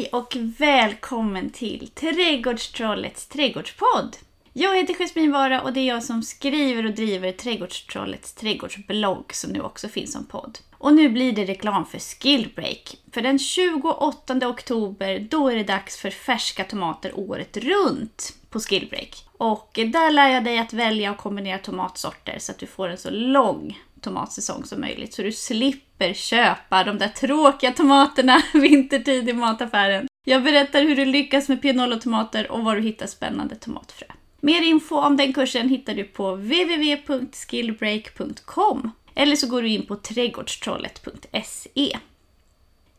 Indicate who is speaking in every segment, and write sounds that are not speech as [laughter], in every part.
Speaker 1: Hej och välkommen till Trädgårdstrollets trädgårdspodd. Jag heter Jasmin Vara och det är jag som skriver och driver Trädgårdstrollets trädgårdsblogg som nu också finns som podd. Och nu blir det reklam för Skillbreak. För den 28 oktober, då är det dags för färska tomater året runt på Skillbreak. Och där lär jag dig att välja och kombinera tomatsorter så att du får en så lång tomatsäsong som möjligt. Så du slipper köpa de där tråkiga tomaterna [laughs] vintertid i mataffären. Jag berättar hur du lyckas med pianolotomater och var du hittar spännande tomatfrö. Mer info om den kursen hittar du på www.skillbreak.com eller så går du in på trädgårdstrollet.se.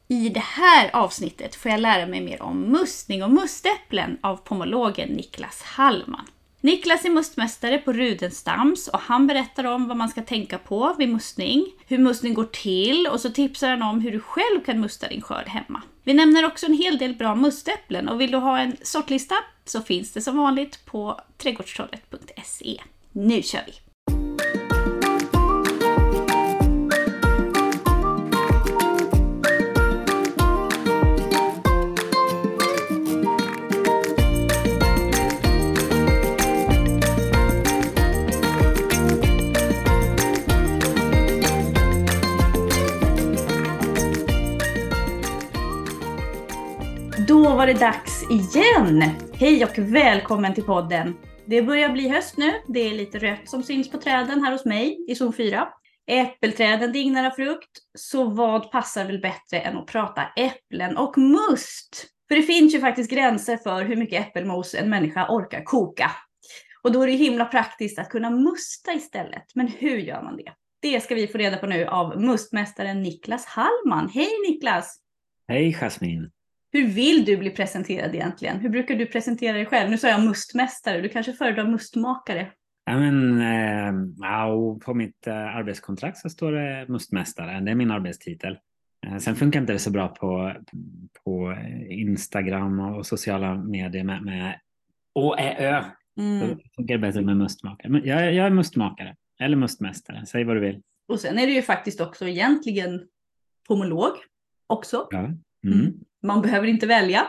Speaker 1: I det här avsnittet får jag lära mig mer om mustning och mustäpplen av pomologen Niklas Hallman. Niklas är mustmästare på Rudenstams och han berättar om vad man ska tänka på vid mustning, hur mustning går till och så tipsar han om hur du själv kan musta din skörd hemma. Vi nämner också en hel del bra mustäpplen och vill du ha en sortlista så finns det som vanligt på trädgårdstrollet.se. Nu kör vi! Då var det dags igen! Hej och välkommen till podden! Det börjar bli höst nu. Det är lite rött som syns på träden här hos mig i zon 4. Äppelträden dignar av frukt. Så vad passar väl bättre än att prata äpplen och must? För det finns ju faktiskt gränser för hur mycket äppelmos en människa orkar koka. Och då är det himla praktiskt att kunna musta istället. Men hur gör man det? Det ska vi få reda på nu av mustmästaren Niklas Hallman. Hej Niklas!
Speaker 2: Hej Jasmin!
Speaker 1: Hur vill du bli presenterad egentligen? Hur brukar du presentera dig själv? Nu sa jag mustmästare, du kanske föredrar mustmakare?
Speaker 2: Ja, men, eh, på mitt eh, arbetskontrakt så står det mustmästare, det är min arbetstitel. Eh, sen funkar inte det så bra på, på Instagram och sociala medier med, med Å, Ä, Ö. Mm. Då funkar det bättre med mustmakare. Jag, jag är mustmakare, eller mustmästare, säg vad du vill.
Speaker 1: Och sen är det ju faktiskt också egentligen pomolog också.
Speaker 2: Ja.
Speaker 1: Mm. Mm. Man behöver inte välja.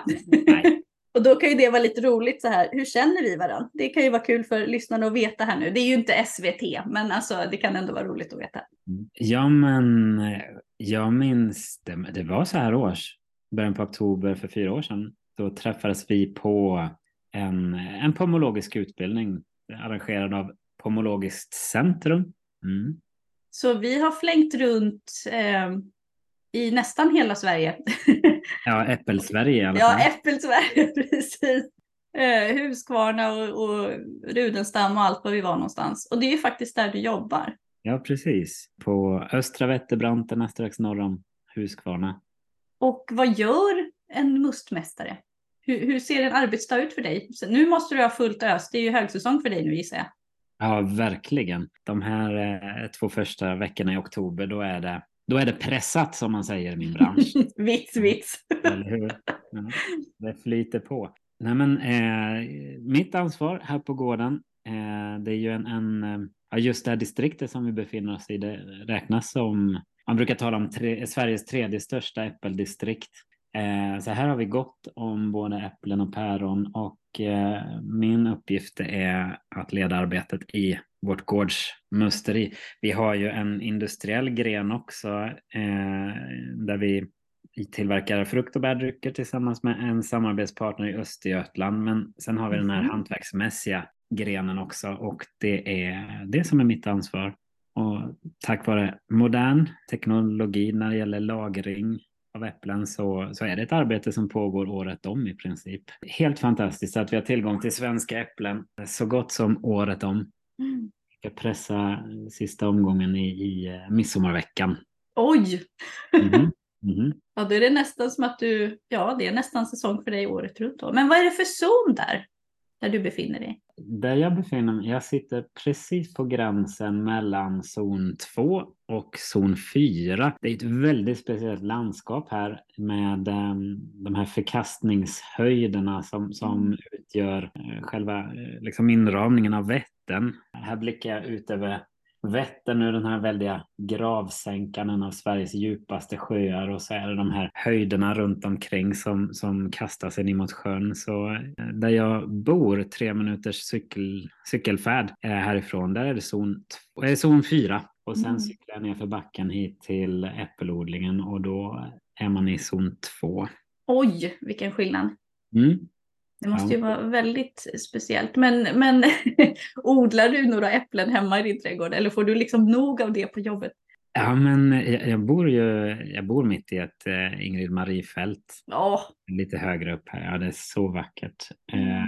Speaker 1: [laughs] och då kan ju det vara lite roligt så här. Hur känner vi varandra? Det kan ju vara kul för lyssnarna att veta här nu. Det är ju inte SVT, men alltså det kan ändå vara roligt att veta.
Speaker 2: Ja, men jag minns det. Det var så här års, början på oktober för fyra år sedan. Då träffades vi på en, en pomologisk utbildning arrangerad av Pomologiskt centrum. Mm.
Speaker 1: Så vi har flängt runt eh, i nästan hela Sverige. [laughs]
Speaker 2: Ja, Äppelsverige i alla fall.
Speaker 1: Ja, Äppelsverige, [laughs] precis. Eh, Huskvarna och, och Rudenstam och allt vad vi var någonstans. Och det är ju faktiskt där du jobbar.
Speaker 2: Ja, precis. På östra Vätterbranterna strax norr om Huskvarna.
Speaker 1: Och vad gör en mustmästare? Hur, hur, ser en arbetsdag ut för dig? Så nu måste du ha fullt ös. Det är ju högsäsong för dig nu gissar jag.
Speaker 2: Ja, verkligen. De här eh, två första veckorna i oktober, då är det då är det pressat som man säger i min bransch. [laughs]
Speaker 1: vits, vits.
Speaker 2: Eller hur? Ja, det flyter på. Nej, men, eh, mitt ansvar här på gården, eh, det är ju en, en ja, just det här distriktet som vi befinner oss i, det räknas som, man brukar tala om tre, Sveriges tredje största äppeldistrikt. Eh, så här har vi gått om både äpplen och päron och eh, min uppgift är att leda arbetet i vårt gårdsmusteri. Vi har ju en industriell gren också eh, där vi tillverkar frukt och bärdrycker tillsammans med en samarbetspartner i Östergötland. Men sen har vi den här mm. hantverksmässiga grenen också och det är det som är mitt ansvar. Och tack vare modern teknologi när det gäller lagring av äpplen så, så är det ett arbete som pågår året om i princip. Helt fantastiskt att vi har tillgång till svenska äpplen så gott som året om. Ska pressa sista omgången i, i eh, midsommarveckan.
Speaker 1: Oj! Mm. [laughs] Mm. Ja, då är det nästan som att du, ja, det är nästan säsong för dig året runt. Då. Men vad är det för zon där, där du befinner dig?
Speaker 2: Där jag befinner mig, jag sitter precis på gränsen mellan zon 2 och zon 4. Det är ett väldigt speciellt landskap här med um, de här förkastningshöjderna som, som mm. utgör uh, själva uh, liksom inramningen av Vättern. Här blickar jag ut över Vättern nu den här väldiga gravsänkan, en av Sveriges djupaste sjöar och så är det de här höjderna runt omkring som, som kastar sig ner mot sjön. Så eh, där jag bor, tre minuters cykel, cykelfärd härifrån, där är det zon, är zon 4. Och sen mm. cyklar jag ner för backen hit till äppelodlingen och då är man i zon 2.
Speaker 1: Oj, vilken skillnad. Mm. Det måste ju vara väldigt speciellt. Men, men [laughs] odlar du några äpplen hemma i din trädgård eller får du liksom nog av det på jobbet?
Speaker 2: Ja, men jag, jag bor ju jag bor mitt i ett eh, Ingrid Marie-fält.
Speaker 1: Oh.
Speaker 2: Lite högre upp här. Ja, det är så vackert. Mm. Eh,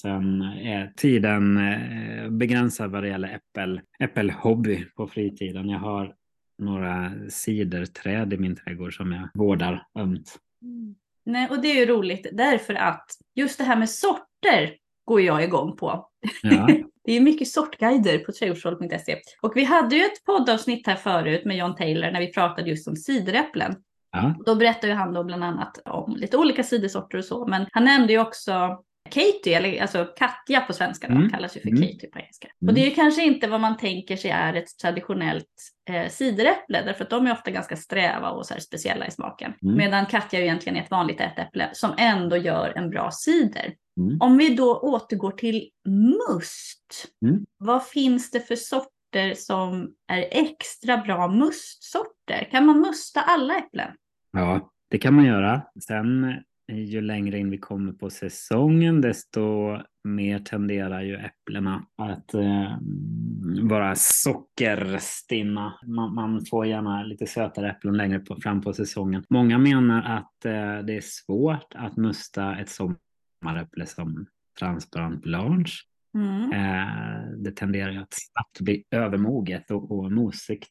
Speaker 2: sen är tiden eh, begränsad vad det gäller äppel, äppelhobby på fritiden. Jag har några ciderträd i min trädgård som jag vårdar ömt.
Speaker 1: Mm. Nej, och det är ju roligt därför att just det här med sorter går jag igång på. Ja. [laughs] det är mycket sortguider på trädgårdsrådet.se. Och vi hade ju ett poddavsnitt här förut med John Taylor när vi pratade just om cideräpplen. Ja. Då berättade han då bland annat om lite olika cidersorter och så, men han nämnde ju också Katie, eller alltså Katja på svenska, då, mm. kallas ju för mm. Katie på engelska. Mm. Och det är ju kanske inte vad man tänker sig är ett traditionellt eh, cideräpple, därför att de är ofta ganska sträva och så speciella i smaken. Mm. Medan Katja ju egentligen är ett vanligt ätäpple som ändå gör en bra cider. Mm. Om vi då återgår till must, mm. vad finns det för sorter som är extra bra mustsorter? Kan man musta alla äpplen?
Speaker 2: Ja, det kan man göra. Sen ju längre in vi kommer på säsongen desto mer tenderar ju äpplena att eh, vara sockerstinna. Man, man, får gärna lite sötare äpplen längre på, fram på säsongen. Många menar att eh, det är svårt att musta ett sommaräpple som transparent blanche. Mm. Eh, det tenderar ju att snabbt bli övermoget och, och mosigt.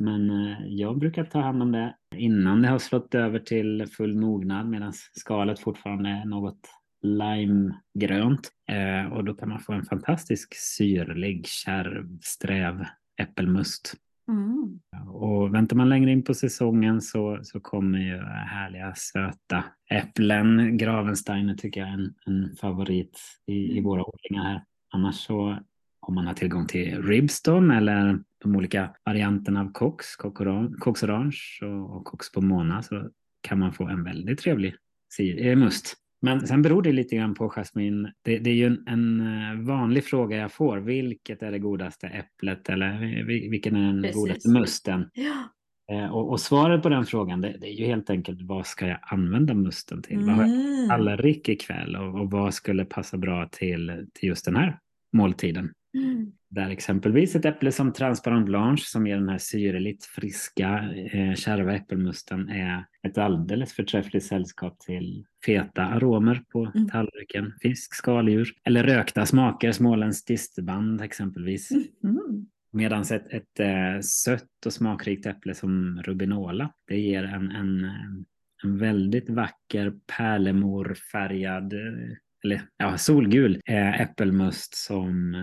Speaker 2: Men eh, jag brukar ta hand om det innan det har slått över till full mognad medan skalet fortfarande är något limegrönt. Eh, och då kan man få en fantastisk syrlig, kärv, sträv äppelmust. Mm. Och väntar man längre in på säsongen så, så kommer ju härliga söta äpplen. Gravensteiner tycker jag är en, en favorit i, i mm. våra odlingar här. Annars så om man har tillgång till Ribston eller de olika varianterna av Cox, Cox Orange och Cox Pomona så kan man få en väldigt trevlig eh, must. Men sen beror det lite grann på Jasmin. Det, det är ju en, en, eh, vanlig fråga jag får. Vilket är det godaste äpplet eller vilken är den Precis. godaste musten? Ja. Eh, och, och, svaret på den frågan det, det, är ju helt enkelt vad ska jag använda musten till? Mm. Vad har jag tallrik ikväll och, och vad skulle passa bra till, till just den här måltiden? Där exempelvis ett äpple som Transparent Blanche som ger den här syreligt friska eh, kärva äppelmusten är ett alldeles förträffligt sällskap till feta aromer på mm. tallriken. Fisk, skaldjur eller rökta smaker, småländskt distband exempelvis. Mm. Medan ett, ett äh, sött och smakrikt äpple som Rubinola, det ger en, en, en väldigt vacker pärlemorfärgad, eh, eller ja, solgul äh, äppelmust som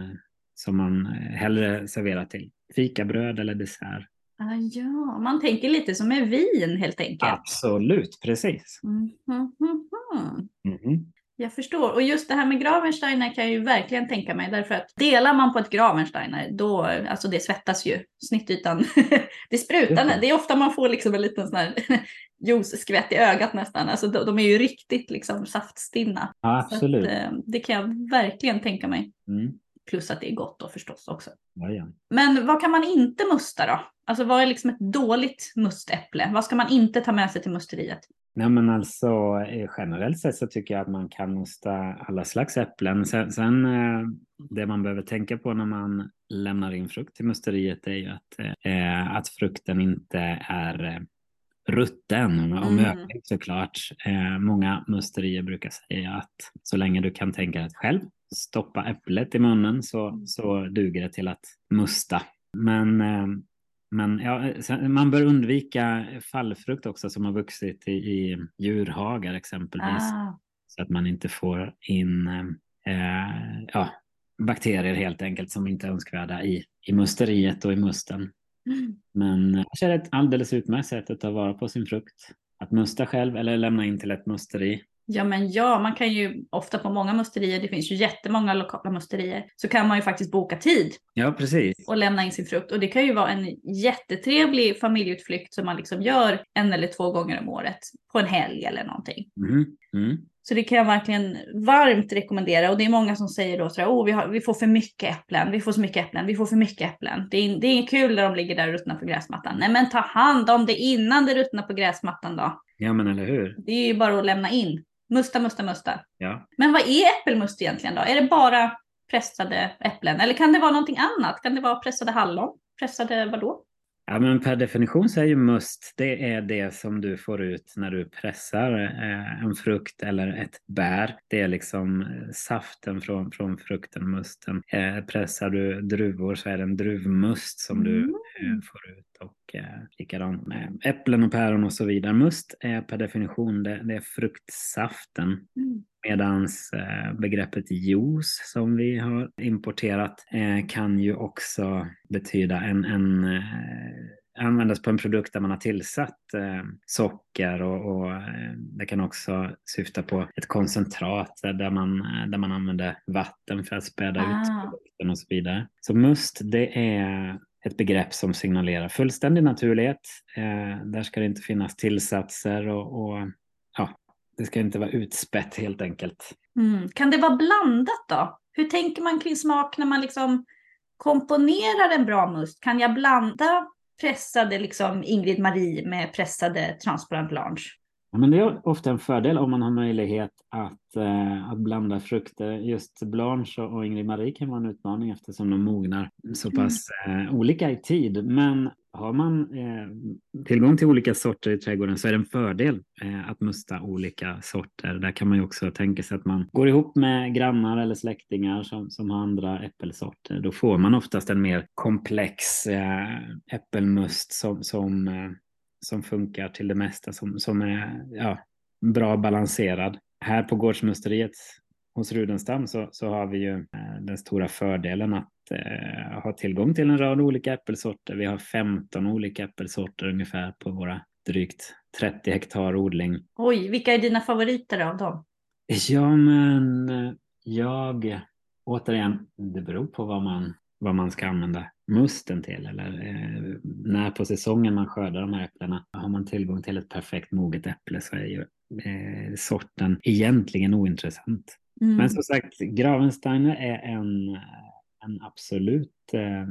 Speaker 2: som man hellre serverar till fikabröd eller dessert.
Speaker 1: Ah, ja, man tänker lite som med vin helt enkelt.
Speaker 2: Absolut, precis. Mm, mm,
Speaker 1: mm, mm. Jag förstår. Och just det här med Gravensteiner kan jag ju verkligen tänka mig. Därför att delar man på ett Gravensteiner, då, alltså det svettas ju. Snittytan, [laughs] det sprutar. Det är ofta man får liksom en liten sån här [laughs] juice-skvätt i ögat nästan. Alltså de, de är ju riktigt liksom saftstinna.
Speaker 2: Ja, absolut. Att,
Speaker 1: eh, det kan jag verkligen tänka mig. Mm. Plus att det är gott då förstås också. Jaja. Men vad kan man inte musta då? Alltså vad är liksom ett dåligt mustäpple? Vad ska man inte ta med sig till musteriet?
Speaker 2: Nej men alltså eh, generellt sett så tycker jag att man kan musta alla slags äpplen. Sen, sen eh, det man behöver tänka på när man lämnar in frukt till musteriet är ju att, eh, att frukten inte är eh, rutten och mm. såklart. Eh, många musterier brukar säga att så länge du kan tänka dig själv stoppa äpplet i munnen så, så duger det till att musta. Men, eh, men ja, man bör undvika fallfrukt också som har vuxit i, i djurhagar exempelvis. Ah. Så att man inte får in eh, ja, bakterier helt enkelt som inte är önskvärda i, i musteriet och i musten. Mm. Men det är ett alldeles utmärkt sätt att ta vara på sin frukt. Att musta själv eller lämna in till ett musteri
Speaker 1: Ja men ja, man kan ju ofta på många musterier, det finns ju jättemånga lokala musterier, så kan man ju faktiskt boka tid.
Speaker 2: Ja precis.
Speaker 1: Och lämna in sin frukt. Och det kan ju vara en jättetrevlig familjeutflykt som man liksom gör en eller två gånger om året på en helg eller någonting.
Speaker 2: Mm. Mm.
Speaker 1: Så det kan jag verkligen varmt rekommendera. Och det är många som säger då sådär, oh, vi, har, vi får för mycket äpplen, vi får så mycket äpplen, vi får för mycket äpplen. Det är, det är kul när de ligger där och ruttnar på gräsmattan. Nej men ta hand om det innan det ruttnar på gräsmattan då.
Speaker 2: Ja men eller hur.
Speaker 1: Det är ju bara att lämna in. Musta, musta, musta.
Speaker 2: Ja.
Speaker 1: Men vad är äppelmust egentligen då? Är det bara pressade äpplen? Eller kan det vara någonting annat? Kan det vara pressade hallon? Pressade vadå?
Speaker 2: Ja, men per definition så är ju must, det är det som du får ut när du pressar eh, en frukt eller ett bär. Det är liksom eh, saften från, från frukten, musten. Eh, pressar du druvor så är det en druvmust som du
Speaker 1: Mm.
Speaker 2: får ut och eh, likadant med äpplen och päron och så vidare. Must är per definition det, det är fruktsaften.
Speaker 1: Mm.
Speaker 2: Medans eh, begreppet juice som vi har importerat eh, kan ju också betyda en, en eh, användas på en produkt där man har tillsatt eh, socker och, och det kan också syfta på ett koncentrat där man, där man använder vatten för att späda
Speaker 1: Ah.
Speaker 2: ut produkten och så vidare. Så must det är ett begrepp som signalerar fullständig naturlighet. Eh, där ska det inte finnas tillsatser och, och det ska inte vara utspätt helt enkelt.
Speaker 1: Mm. Kan det vara blandat då? Hur tänker man kring smak när man liksom komponerar en bra must? Kan jag blanda pressade liksom Ingrid Marie med pressade Transparent Blanche?
Speaker 2: Ja, men det är ofta en fördel om man har möjlighet att, eh, att blanda frukter. Just Blanche och Ingrid Marie kan vara en utmaning eftersom de mognar så pass eh, olika i tid. Men har man eh, tillgång till olika sorter i trädgården så är det en fördel eh, att musta olika sorter. Där kan man ju också tänka sig att man går ihop med grannar eller släktingar som, som har andra äppelsorter. Då får man oftast en mer komplex eh, äppelmust som, som eh, som funkar till det mesta, som, som är ja, bra balanserad. Här på gårdsmusteriet hos Rudenstam så, så har vi ju eh, den stora fördelen att eh, ha tillgång till en rad olika äppelsorter. Vi har 15 olika äppelsorter ungefär på våra drygt 30 hektar odling.
Speaker 1: Oj, vilka är dina favoriter av dem?
Speaker 2: Ja, men eh, jag, återigen, det beror på vad man, vad man ska använda musten till eller eh, när på säsongen man skördar de här äpplena. Har man tillgång till ett perfekt moget äpple så är ju eh, sorten egentligen ointressant.
Speaker 1: Mm.
Speaker 2: Men som sagt, Gravensteiner är en, en absolut eh,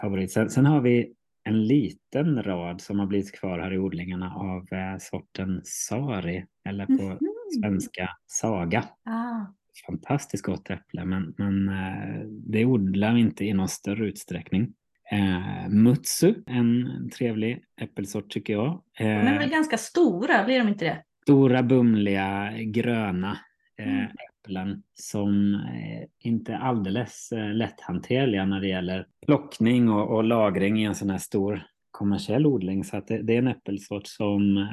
Speaker 2: favorit. Sen, sen har vi en liten rad som har blivit kvar här i odlingarna av eh, sorten Sari eller på
Speaker 1: Mhm.
Speaker 2: svenska Saga
Speaker 1: Ah.
Speaker 2: fantastiskt gott äpple, men, men eh, det odlar vi inte i någon större utsträckning. Eh, Mutsu, en trevlig äppelsort tycker jag.
Speaker 1: De är
Speaker 2: Eh,
Speaker 1: väl ganska stora, blir de inte det?
Speaker 2: stora, bumliga, gröna eh,
Speaker 1: Mm.
Speaker 2: äpplen som eh, inte är alldeles eh, lätthanterliga när det gäller plockning och, och lagring i en sån här stor kommersiell odling. Så att det, det är en äppelsort som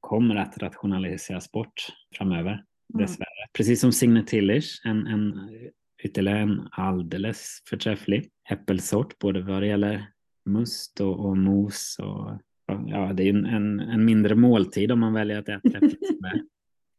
Speaker 2: kommer att rationaliseras bort framöver
Speaker 1: Mm.
Speaker 2: dessvärre. Precis som Signe Tillich, en, en, ytterligare en alldeles förträfflig äppelsort, både vad det gäller must och, och mos. Och, ja, det är ju en, en, en mindre måltid om man väljer att äta [laughs] äppelbär.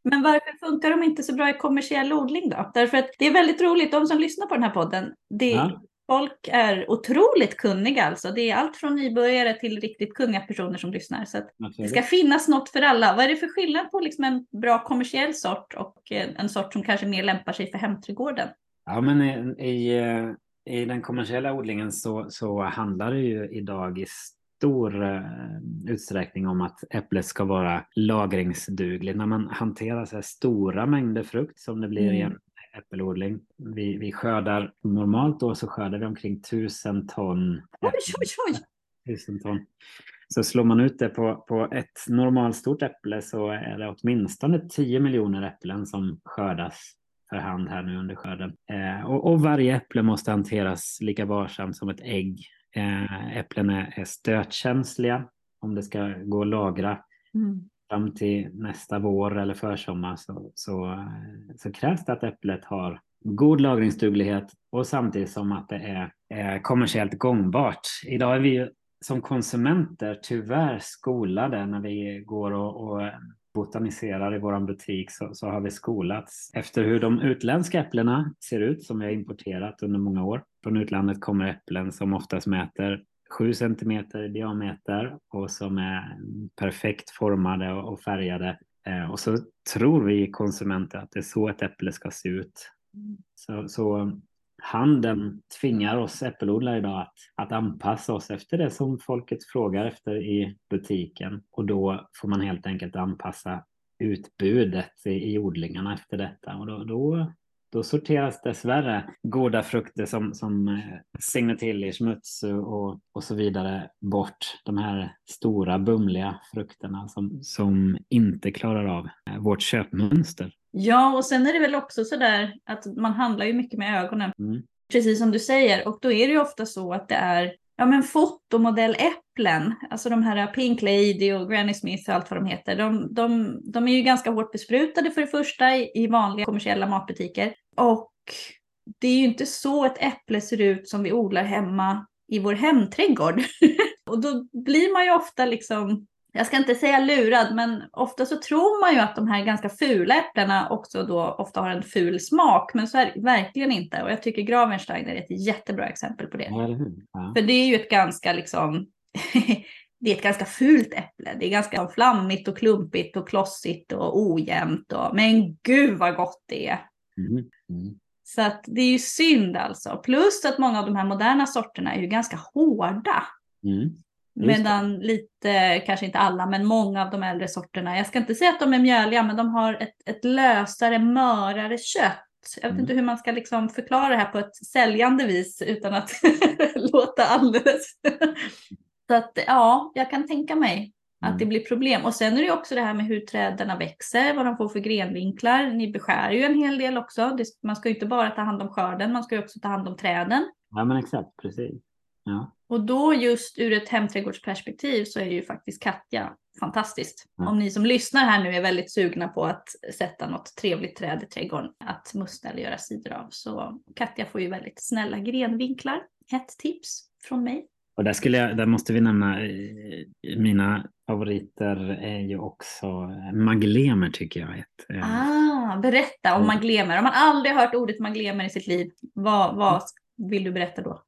Speaker 1: Men varför funkar de inte så bra i kommersiell odling då? Därför att det är väldigt roligt, de som lyssnar på den här podden, det,
Speaker 2: Ja.
Speaker 1: folk är otroligt kunniga alltså. Det är allt från nybörjare till riktigt kunniga personer som lyssnar. Så det ska finnas något för alla. Vad är det för skillnad på liksom en bra kommersiell sort och en, en sort som kanske mer lämpar sig för hemträdgården?
Speaker 2: Ja, men i, i, eh, i den kommersiella odlingen så, så handlar det ju idag i stor eh, utsträckning om att äpplet ska vara lagringsdugligt. När man hanterar så här stora mängder frukt som det blir i en äppelodling. Vi, vi skördar, normalt då så skördar vi omkring tusen ton.
Speaker 1: Oj, oj, oj!
Speaker 2: Tusen ton. Så slår man ut det på, på ett normalstort äpple så är det åtminstone 10 miljoner äpplen som skördas för hand här nu under skörden. Eh, och, och varje äpple måste hanteras lika varsamt som ett ägg. Eh, äpplen är, är stötkänsliga om det ska gå att lagra
Speaker 1: Mm.
Speaker 2: fram till nästa vår eller försommar så, så, så krävs det att äpplet har god lagringsduglighet och samtidigt som att det är, är kommersiellt gångbart. Idag är vi som konsumenter tyvärr skolade när vi går och, och botaniserar i vår butik så, så har vi skolats efter hur de utländska äpplena ser ut som vi har importerat under många år. Från utlandet kommer äpplen som oftast mäter 7 centimeter i diameter och som är perfekt formade och färgade. Eh, och så tror vi konsumenter att det är så ett äpple ska se ut. Så, så handeln tvingar oss äppelodlare idag att, att anpassa oss efter det som folket frågar efter i butiken. Och då får man helt enkelt anpassa utbudet i, i odlingarna efter detta. Och då, då då sorteras dessvärre goda frukter som, som eh, till i smuts och, och så vidare bort. De här stora bumliga frukterna som, som inte klarar av eh, vårt köpmönster.
Speaker 1: Ja, och sen är det väl också så där att man handlar ju mycket med ögonen. Mm. Precis som du säger, och då är det ju ofta så att det är ja, men fotomodelläpplen, alltså de här Pink Lady och Granny Smith och allt vad de heter, de, de, de är ju ganska hårt besprutade för det första i, i vanliga kommersiella matbutiker. Och det är ju inte så ett äpple ser ut som vi odlar hemma i vår hemträdgård. [laughs] och då blir man ju ofta liksom jag ska inte säga lurad, men ofta så tror man ju att de här ganska fula äpplena också då ofta har en ful smak, men så är det verkligen inte. Och jag tycker Gravensteiner är ett jättebra exempel på det. Ja. För det är ju ett ganska liksom, [laughs] det är ett ganska fult äpple. Det är ganska flammigt och klumpigt och klossigt och ojämnt. Och, men gud vad gott det är. Mm. Mm. Så att det är ju synd alltså. Plus att många av de här moderna sorterna är ju ganska hårda. Mm. Medan lite, kanske inte alla, men många av de äldre sorterna, jag ska inte säga att de är mjöliga, men de har ett, ett lösare, mörare kött. Jag vet mm. inte hur man ska liksom förklara det här på ett säljande vis utan att [laughs] låta alldeles... [laughs] Så att ja, jag kan tänka mig att mm. det blir problem. Och sen är det också det här med hur träden växer, vad de får för grenvinklar. Ni beskär ju en hel del också. man ska ju inte bara ta hand om skörden, man ska ju också ta hand om träden.
Speaker 2: Ja men exakt, precis. Ja.
Speaker 1: Och då just ur ett hemträdgårdsperspektiv så är ju faktiskt Katja fantastiskt. Mm. Om ni som lyssnar här nu är väldigt sugna på att sätta något trevligt träd i trädgården att musta eller göra sidor av så Katja får ju väldigt snälla grenvinklar. Ett tips från mig.
Speaker 2: Och där, skulle jag, där måste vi nämna, eh, mina favoriter är ju också maglemer tycker jag. Ett,
Speaker 1: eh, ah, berätta om maglemer. Om man aldrig hört ordet maglemer i sitt liv, vad, vad vill du berätta då?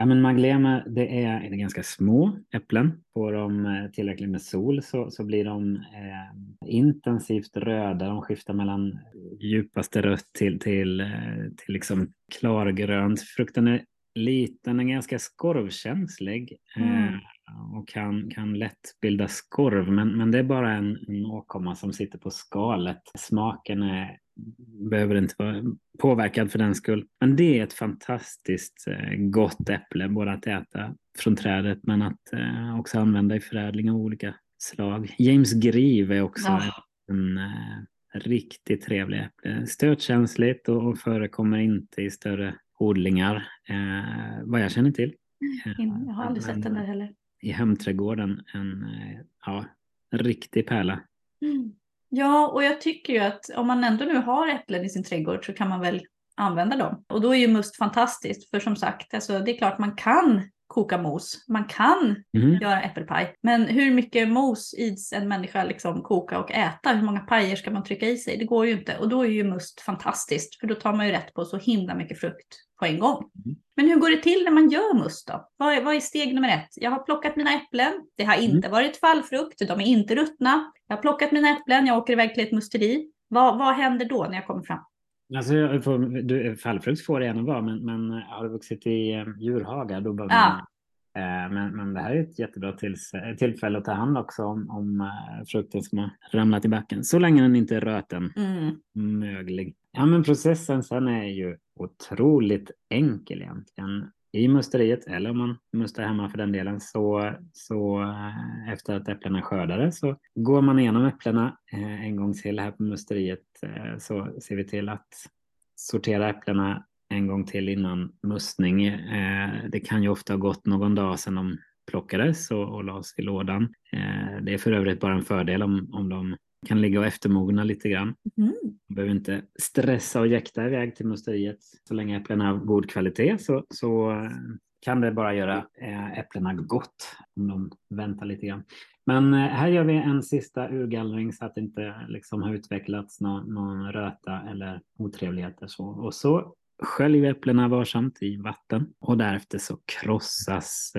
Speaker 2: Ja, men maglema, det är, är ganska små äpplen. Får de eh, tillräckligt med sol så, så blir de eh, intensivt röda. De skiftar mellan djupaste rött till, till, eh, till liksom klargrönt. Frukten är liten, är ganska skorvkänslig mm. eh, och kan, kan lätt bilda skorv. Men, men det är bara en, en åkomma som sitter på skalet. Smaken är behöver inte vara påverkad för den skull. Men det är ett fantastiskt eh, gott äpple, både att äta från trädet men att eh, också använda i förädling av olika slag. James Grieve är också ja. en eh, riktigt trevlig äpple. Stötkänsligt och, förekommer inte i större odlingar, vad jag känner till.
Speaker 1: Jag har aldrig sett den där heller.
Speaker 2: I hemträdgården en ja, riktig pärla. Mm.
Speaker 1: Ja, och jag tycker ju att om man ändå nu har äpplen i sin trädgård så kan man väl använda dem. Och då är ju must fantastiskt, för som sagt, alltså, det är klart man kan koka mos, man kan mm. göra äppelpaj. Men hur mycket mos ids en människa liksom koka och äta? Hur många pajer ska man trycka i sig? Det går ju inte. Och då är ju must fantastiskt, för då tar man ju rätt på så himla mycket frukt på en gång. Mm. Men hur går det till när man gör must då? Vad är, vad är steg nummer ett? Jag har plockat mina äpplen. Det har inte mm. varit fallfrukt. De är inte ruttna. Jag har plockat mina äpplen. Jag åker iväg till ett musteri. Vad, vad händer då när jag kommer fram?
Speaker 2: Alltså, du, fallfrukt får det gärna vara, men, men har du vuxit i eh, djurhagar då behöver
Speaker 1: ja.
Speaker 2: Eh, men, men det här är ett jättebra tills, tillfälle att ta hand också om, om eh, frukten som har ramlat i backen. Så länge den inte är röten, mm. möglig. Ja, men processen sen är ju otroligt enkel egentligen. I musteriet, eller om man mustar hemma för den delen, så, så eh, efter att äpplena skördade så går man igenom äpplena eh, en gång till här på musteriet eh, så ser vi till att sortera äpplena en gång till innan mustning. Det kan ju ofta ha gått någon dag sedan de plockades och, och lades i lådan. Det är för övrigt bara en fördel om, om de kan ligga och eftermogna lite grann. Mm. Man behöver inte stressa och jäkta iväg till musteriet. Så länge äpplena har god kvalitet så, så eh, kan det bara göra eh, äpplena gott om de väntar lite grann. Men eh, här gör vi en sista urgallring så att det inte liksom har utvecklats någon, någon röta eller otrevligheter. Så. Och så sköljer vi äpplena varsamt i vatten och därefter så krossas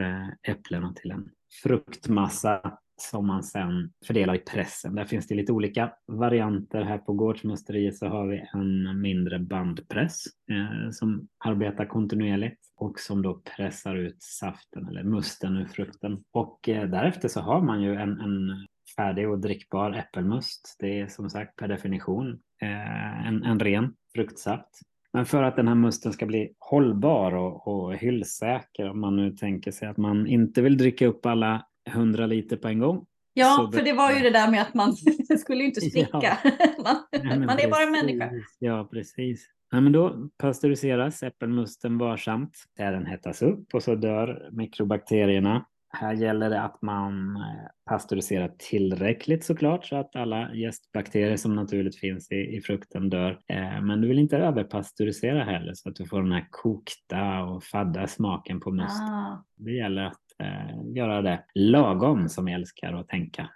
Speaker 2: äpplena till en fruktmassa som man sen fördelar i pressen. Där finns det lite olika varianter. Här på Gårdsmusteriet så har vi en mindre bandpress eh, som arbetar kontinuerligt och som då pressar ut saften eller musten ur frukten. Och eh, därefter så har man ju en, en färdig och drickbar äppelmust. Det är som sagt per definition eh, en, en ren fruktsaft. Men för att den här musten ska bli hållbar och, och hyllsäker, om man nu tänker sig att man inte vill dricka upp alla 100 liter på en gång.
Speaker 1: Ja, för det var ju det där med att man [laughs] skulle inte spricka. Ja. [laughs] man, man är bara människa.
Speaker 2: Ja, precis. Ja, men då pasteuriseras äppelmusten varsamt. Den hettas upp och så dör mikrobakterierna. Här gäller det att man eh, pasteuriserar tillräckligt såklart så att alla gästbakterier som naturligt finns i, i frukten dör. Eh, men du vill inte överpasteurisera heller så att du får den här kokta och fadda smaken på musten. Ah. Det gäller att eh, göra det lagom som jag älskar att tänka.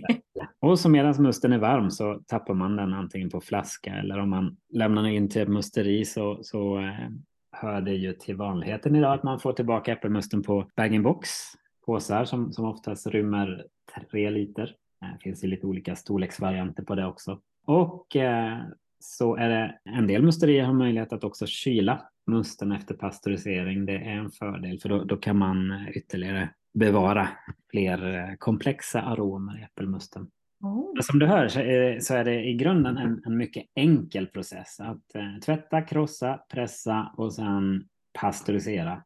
Speaker 2: [laughs] och så medan musten är varm så tappar man den antingen på flaska eller om man lämnar den in till ett musteri så, så eh, hör det ju till vanligheten idag att man får tillbaka äppelmusten på bag-in-box. Påsar som, som oftast rymmer tre liter. Det finns ju lite olika storleksvarianter på det också. Och eh, så är det en del musterier har möjlighet att också kyla musten efter pastörisering. Det är en fördel för då, då kan man ytterligare bevara fler eh, komplexa aromer i äppelmusten. Oh. Som du hör så är, så är, det i grunden en, en mycket enkel process. Att eh, tvätta, krossa, pressa och sen pastörisera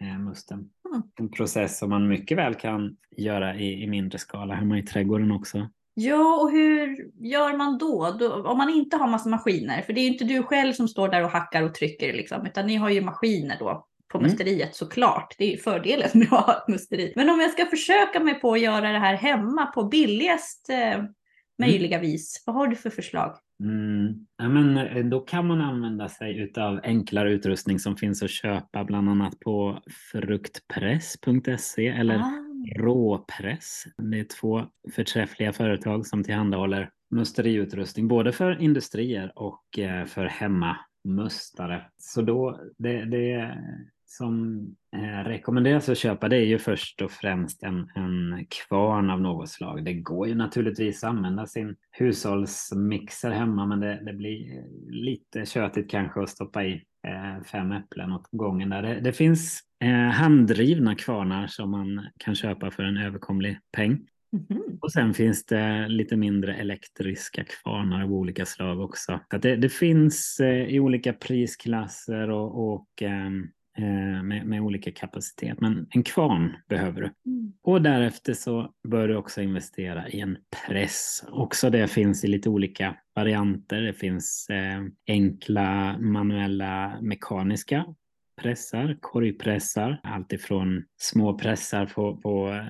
Speaker 2: eh, musten. Mm. En process som man mycket väl kan göra i, i mindre skala hemma i trädgården också.
Speaker 1: Ja, och hur gör man då? då? Om man inte har massa maskiner, för det är ju inte du själv som står där och hackar och trycker, liksom, utan ni har ju maskiner då på mm. musteriet såklart. Det är ju fördelen med att ha ett musteri. Men om jag ska försöka mig på att göra det här hemma på billigast eh, möjliga mm. vis, vad har du för förslag?
Speaker 2: Mm. Ja, men eh, då kan man använda sig av enklare utrustning som finns att köpa bland annat på fruktpress.se eller ah. Råpress. Det är två förträffliga företag som tillhandahåller musteriutrustning både för industrier och eh, för hemmamustare. Så då, det, det som eh, rekommenderas att köpa det är ju först och främst en, en kvarn av något slag. Det går ju naturligtvis att använda sin hushållsmixer hemma men det, det blir lite tjötigt kanske att stoppa i fem äpplen åt gången. Där. Det, det finns eh, handdrivna kvarnar som man kan köpa för en överkomlig peng. Mm -hmm. Och sen finns det lite mindre elektriska kvarnar av olika slag också. Så det, det, finns eh, i olika prisklasser och, och Eh, med, med, olika kapacitet. Men en kvarn behöver du. Och därefter så bör du också investera i en press. Också det finns i lite olika varianter. Det finns eh, enkla manuella mekaniska pressar, korgpressar, alltifrån små pressar på, på eh,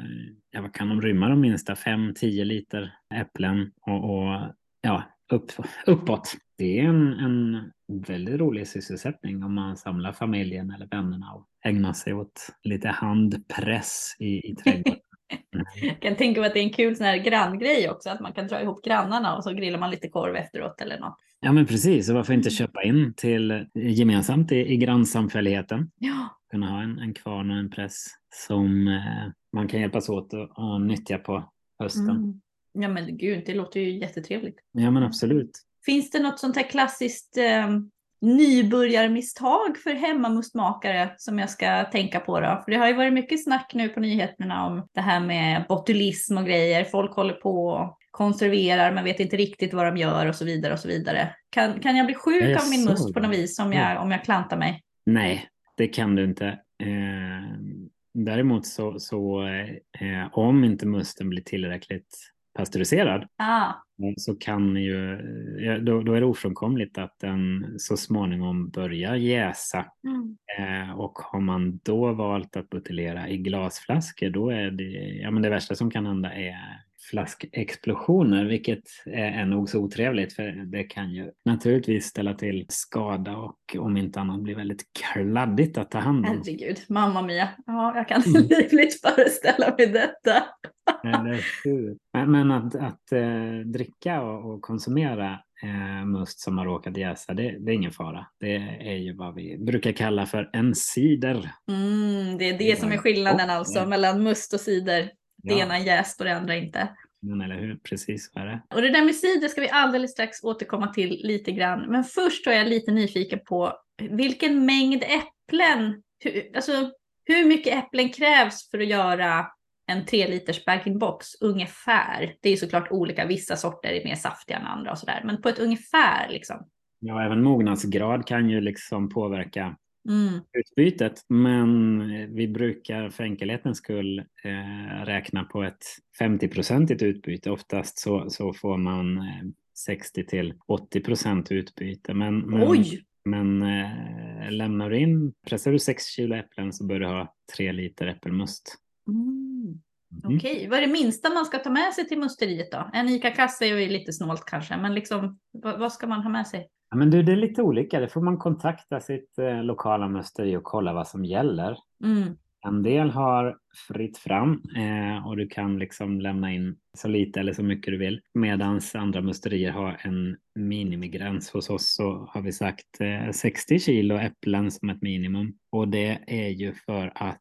Speaker 2: ja, vad kan de rymma de minsta, 5-10 liter äpplen och, och ja, upp, uppåt. Det är en, en väldigt rolig sysselsättning om man samlar familjen eller vännerna och ägnar sig åt lite handpress i, i trädgården. [laughs]
Speaker 1: Jag kan tänka mig att det är en kul sån här granngrej också, att man kan dra ihop grannarna och så grillar man lite korv efteråt eller något.
Speaker 2: Ja men precis, och varför inte mm. köpa in till gemensamt i, i grannsamfälligheten?
Speaker 1: Ja.
Speaker 2: Kunna ha en, en kvarn och en press som eh, man kan hjälpas åt att nyttja på hösten. Mm.
Speaker 1: Ja men gud, det låter ju jättetrevligt.
Speaker 2: Ja men absolut.
Speaker 1: Finns det något sånt här klassiskt eh, nybörjarmisstag för hemmamustmakare som jag ska tänka på då? För det har ju varit mycket snack nu på nyheterna om det här med botulism och grejer. Folk håller på och konserverar men vet inte riktigt vad de gör och så vidare och så vidare. Kan, kan jag bli sjuk jag av min must på något vis om jag, om jag klantar mig?
Speaker 2: Nej, det kan du inte. Eh, däremot så, så eh, om inte musten blir tillräckligt pasteuriserad
Speaker 1: ah.
Speaker 2: så kan ju, då, då, är det ofrånkomligt att den så småningom börjar jäsa.
Speaker 1: Mm.
Speaker 2: Eh, och har man då valt att buteljera i glasflaskor då är det, ja men det värsta som kan hända är flaskexplosioner, vilket är nog så otrevligt för det kan ju naturligtvis ställa till skada och om inte annat bli väldigt kladdigt att ta hand
Speaker 1: om. Herregud, mamma mia. Ja, jag kan mm. [laughs] livligt föreställa mig detta.
Speaker 2: men, men att, att äh, dricka och, konsumera äh, must som har råkat jäsa, det, det, är ingen fara. Det är ju vad vi brukar kalla för en cider.
Speaker 1: Mm, det är det som är skillnaden alltså mellan must och cider. Det ja. ena jäst och det andra inte.
Speaker 2: Men eller hur, precis vad är det.
Speaker 1: Och det där med cider ska vi alldeles strax återkomma till lite grann. Men först är jag lite nyfiken på vilken mängd äpplen, hur, alltså hur mycket äpplen krävs för att göra en 3 liters bag-in-box ungefär? Det är såklart olika, vissa sorter är mer saftiga än andra och sådär, men på ett ungefär liksom.
Speaker 2: Ja, även mognadsgrad kan ju liksom påverka mm. utbytet. Men vi brukar för enkelhetens skull eh, räkna på ett 50-procentigt utbyte. Oftast så, så får man eh, 60 till 80 procent utbyte. Men, men,
Speaker 1: Oj!
Speaker 2: men eh, lämnar du in, pressar du 6 kilo äpplen så bör du ha 3 liter äppelmust.
Speaker 1: Mm. Mm. Okej, okay. vad är det minsta man ska ta med sig till musteriet då? En ICA-kasse är ju lite snålt kanske, men liksom, vad, ska man ha med sig?
Speaker 2: Ja, men du, det är lite olika. Det får man kontakta sitt eh, lokala musteri och kolla vad som gäller. Mm. En del har fritt fram eh, och du kan liksom lämna in så lite eller så mycket du vill. Medan andra musterier har en minimigräns. Hos oss så har vi sagt eh, 60 kilo äpplen som ett minimum. Och det är ju för att, eh,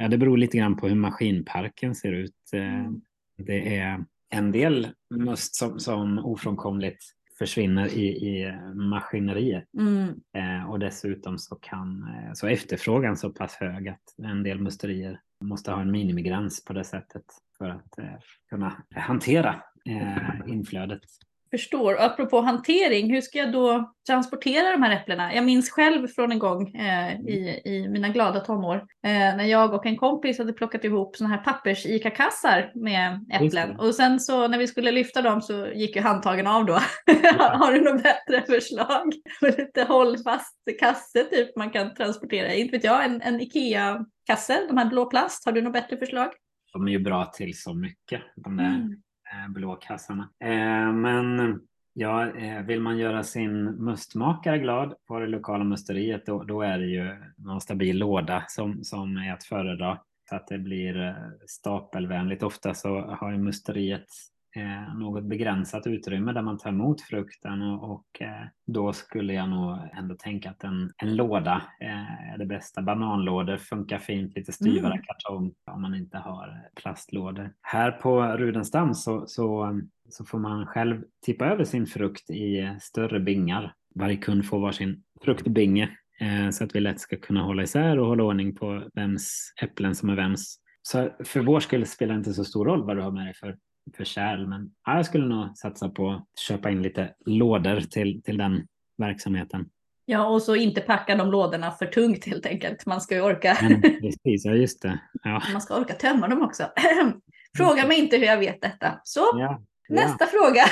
Speaker 2: ja det beror lite grann på hur maskinparken ser ut. Eh, mm. Det är en del must som, som ofrånkomligt försvinner i, i maskineriet. Mm. Eh, och dessutom så kan eh, så efterfrågan så pass hög att en del musterier måste ha en minimigräns på det sättet för att eh, kunna hantera eh, inflödet
Speaker 1: förstår. Och apropå hantering, hur ska jag då transportera de här äpplena? Jag minns själv från en gång eh, i, i mina glada tonår eh, när jag och en kompis hade plockat ihop sådana här pappers-ICA-kassar med äpplen. Och sen så när vi skulle lyfta dem så gick ju handtagen av då. [laughs] Har du något bättre förslag? Lite hållfast kasse typ man kan transportera. Inte vet jag, en, en IKEA-kasse, de här blå plast. Har du något bättre förslag?
Speaker 2: De är ju bra till så mycket. De där mm. Eh, Blåkassarna. Eh, men ja, eh, vill man göra sin mustmakare glad på det lokala musteriet då, då är det ju någon stabil låda som, som är att föredra. Så att det blir stapelvänligt. Ofta så har ju musteriet eh, något begränsat utrymme där man tar emot frukten och, och eh, då skulle jag nog ändå tänka att en, en låda eh, är det bästa. Bananlådor funkar fint, lite styvare mm. kartong om man inte har plastlådor. Här på Rudenstam så, så, så får man själv tippa över sin frukt i större bingar. Varje kund får varsin fruktbinge så att vi lätt ska kunna hålla isär och hålla ordning på vems äpplen som är vems. Så för vår skull spelar det inte så stor roll vad du har med dig för för kärl. Men ja, jag skulle nog satsa på att köpa in lite lådor till, till den verksamheten.
Speaker 1: Ja, och så inte packa de lådorna för tungt helt enkelt. Man ska ju orka.
Speaker 2: Ja, precis, ja just det. Ja. [laughs]
Speaker 1: Man ska orka tömma dem också. [clears throat] Fråga mig inte hur jag vet detta. Så, ja, nästa fråga.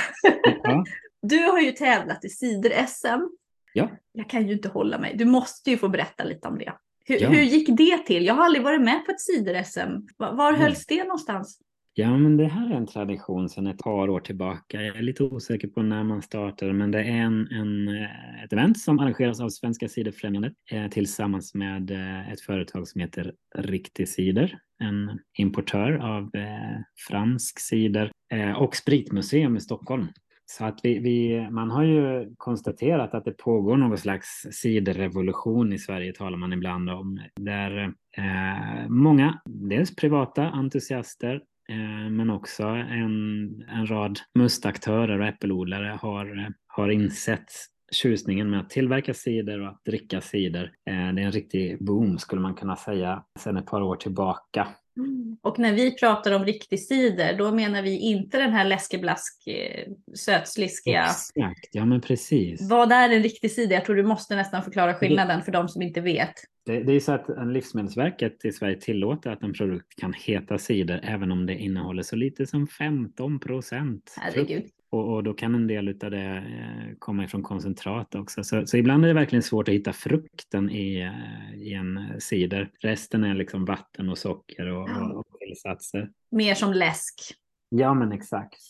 Speaker 1: [laughs] Du har ju tävlat i cider-SM.
Speaker 2: Ja.
Speaker 1: Jag kan ju inte hålla mig. Du måste ju få berätta lite om det. Hur, hur gick det till? Jag har aldrig varit med på ett cider-SM. Var, var hölls det någonstans?
Speaker 2: Ja, men det här är en tradition sedan ett par år tillbaka. Jag är lite osäker på när man startade, men det är en, en, eh, ett event som arrangeras av Svenska Ciderfrämjandet eh, tillsammans med eh, ett företag som heter Riktig Cider, en importör av eh, fransk cider eh, och Spritmuseum i Stockholm. Så att vi, vi, man har ju konstaterat att det pågår någon slags ciderrevolution i Sverige talar man ibland om. Där eh, många, dels privata entusiaster Eh, men också en, en rad mustaktörer och äppelodlare har, har insett tjusningen med att tillverka cider och att dricka cider. Eh, det är en riktig boom skulle man kunna säga sedan ett par år tillbaka.
Speaker 1: Mm. Och när vi pratar om riktig cider, då menar vi inte den här läskeblask eh, sötsliskiga.
Speaker 2: Exakt, ja men precis.
Speaker 1: Vad är en riktig cider? Jag tror du måste nästan förklara skillnaden för de som inte vet.
Speaker 2: Det, det är så att Livsmedelsverket i Sverige tillåter att en produkt kan heta cider även om det innehåller så lite som 15 procent.
Speaker 1: Herregud.
Speaker 2: Och, och, då kan en del av det eh, komma ifrån koncentrat också. Så, så, ibland är det verkligen svårt att hitta frukten i, eh, i en cider. Resten är liksom vatten och socker och, ja. och tillsatser.
Speaker 1: Mer som läsk.
Speaker 2: Ja, men exakt.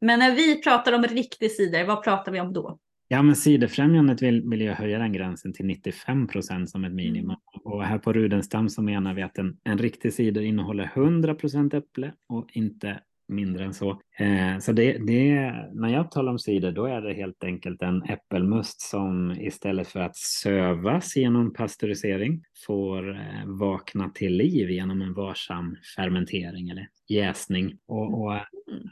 Speaker 1: Men när vi pratar om riktig cider, vad pratar vi om då?
Speaker 2: Ja, men Ciderfrämjandet vill, vill ju höja den gränsen till 95 procent som ett minimum. Mm. Och här på Rudenstam så menar vi att en, en riktig cider innehåller 100 procent äpple och inte mindre än så. Eh, så det, det, när jag talar om cider då är det helt enkelt en äppelmust som istället för att sövas genom pastörisering får eh, vakna till liv genom en varsam fermentering eller jäsning. Och, och eh,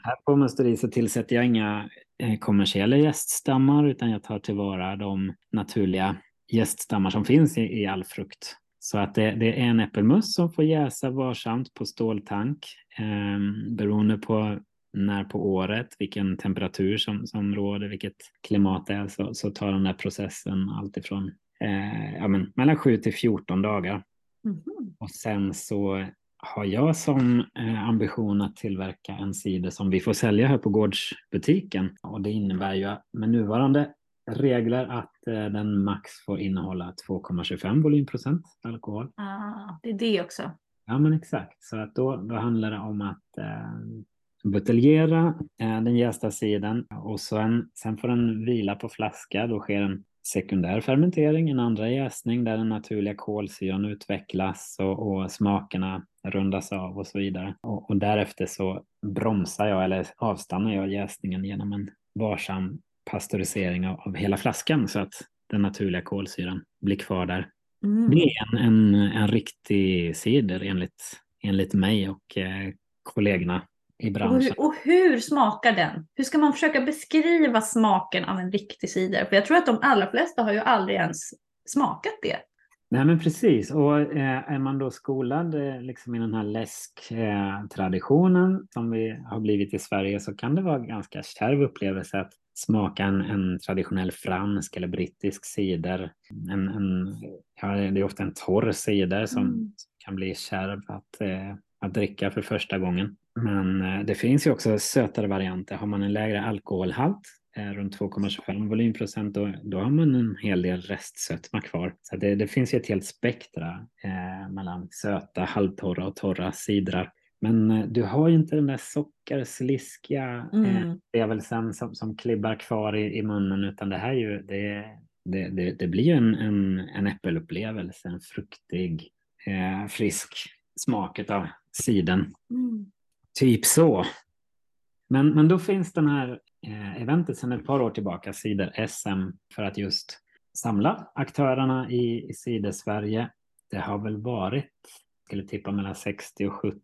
Speaker 2: här på musteri så tillsätter jag inga eh, kommersiella gäststammar utan jag tar tillvara de naturliga gäststammar som finns i, i all frukt. Så att det, det, är en äppelmust som får jäsa varsamt på ståltank eh, beroende på när på året, vilken temperatur som, som råder, vilket klimat det är, så, så tar den här processen alltifrån eh, ja, men, mellan 7 till 14 dagar. Mm. Och sen så har jag som eh, ambition att tillverka en cider som vi får sälja här på gårdsbutiken. Och det innebär ju med nuvarande regler att eh, den max får innehålla 2,25 volymprocent alkohol.
Speaker 1: Ah, det är det också.
Speaker 2: Ja, men exakt. Så att då, då handlar det om att eh, buteljera eh, den jästa sidan och sen, sen får den vila på flaska. Då sker en sekundär fermentering, en andra jäsning där den naturliga kolsyran utvecklas och, och smakerna rundas av och så vidare. Och, och, därefter så bromsar jag eller avstannar jag jäsningen genom en varsam pastörisering av, av hela flaskan så att den naturliga kolsyran blir kvar där. Mm. Det är en, en, en riktig cider enligt, enligt mig och eh, kollegorna i branschen.
Speaker 1: Och hur, och hur, smakar den? Hur ska man försöka beskriva smaken av en riktig cider? För jag tror att de allra flesta har ju aldrig ens smakat det.
Speaker 2: Nej men precis, och eh, är man då skolad eh, liksom i den här läsktraditionen eh, som vi har blivit i Sverige så kan det vara ganska kärv upplevelse att smaka en, en traditionell fransk eller brittisk cider. En, en, ja, det är ofta en torr cider som mm. kan bli kärv att, eh, att dricka för första gången. Men eh, det finns ju också sötare varianter. Har man en lägre alkoholhalt runt 2,25 volymprocent då, då har man en hel del restsötma kvar. Så det, det finns ju ett helt spektra eh, mellan söta, halvtorra och torra sidrar. Men eh, du har ju inte den där sockersliskiga mm. upplevelsen som, som klibbar kvar i, i munnen utan det här ju, det, det, det, det blir ju en, en, en äppelupplevelse, en fruktig, eh, frisk smak av siden. Mm. Typ så. Men, men då finns den här eh, eventet sedan ett par år tillbaka, Cider SM, för att just samla aktörerna i, i Cider Sverige. Det har väl varit, skulle tippa mellan 60 och 70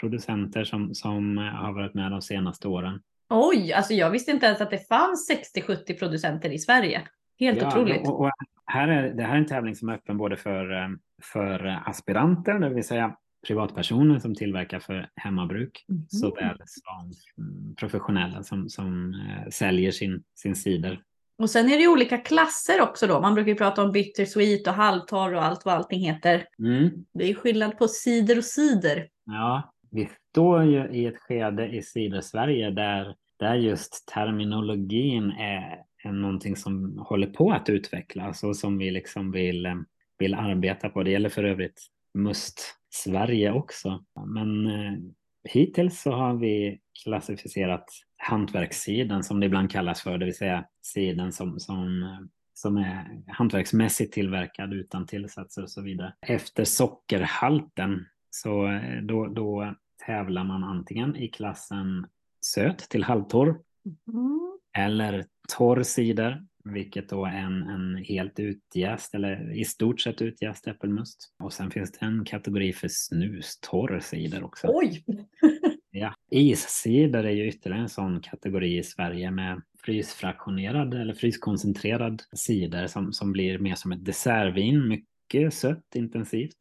Speaker 2: producenter som, som har varit med de senaste åren.
Speaker 1: Oj, alltså jag visste inte ens att det fanns 60-70 producenter i Sverige. Helt ja, otroligt.
Speaker 2: Och, och här är, det här är en tävling som är öppen både för, eh, för aspiranter, det vill säga privatpersoner som tillverkar för hemmabruk, mm. såväl som mm, professionella som, som äh, säljer sin, sin cider.
Speaker 1: Och sen är det olika klasser också då. Man brukar ju prata om bittersweet och halvtorr och allt vad allting heter. Mm. Det är skillnad på cider och cider.
Speaker 2: Ja, vi står ju i ett skede i Cider-Sverige där, där just terminologin är, är någonting som håller på att utvecklas och som vi liksom vill, eh, vill arbeta på. Det gäller för övrigt Must Sverige också. Men eh, hittills så har vi klassificerat hantverkssidan som det ibland kallas för, det vill säga sidan som, som, som är hantverksmässigt tillverkad utan tillsatser och så vidare. Efter sockerhalten så eh, då, då tävlar man antingen i klassen söt till halvtorr mm. eller torr cider, vilket då är en, en helt utjäst eller i stort sett utjäst äppelmust. Och sen finns det en kategori för snustorr cider också.
Speaker 1: Oj! [laughs]
Speaker 2: ja. Iscider är ju ytterligare en sån kategori i Sverige med frysfraktionerad eller fryskoncentrerad cider som, som blir mer som ett dessertvin, mycket sött intensivt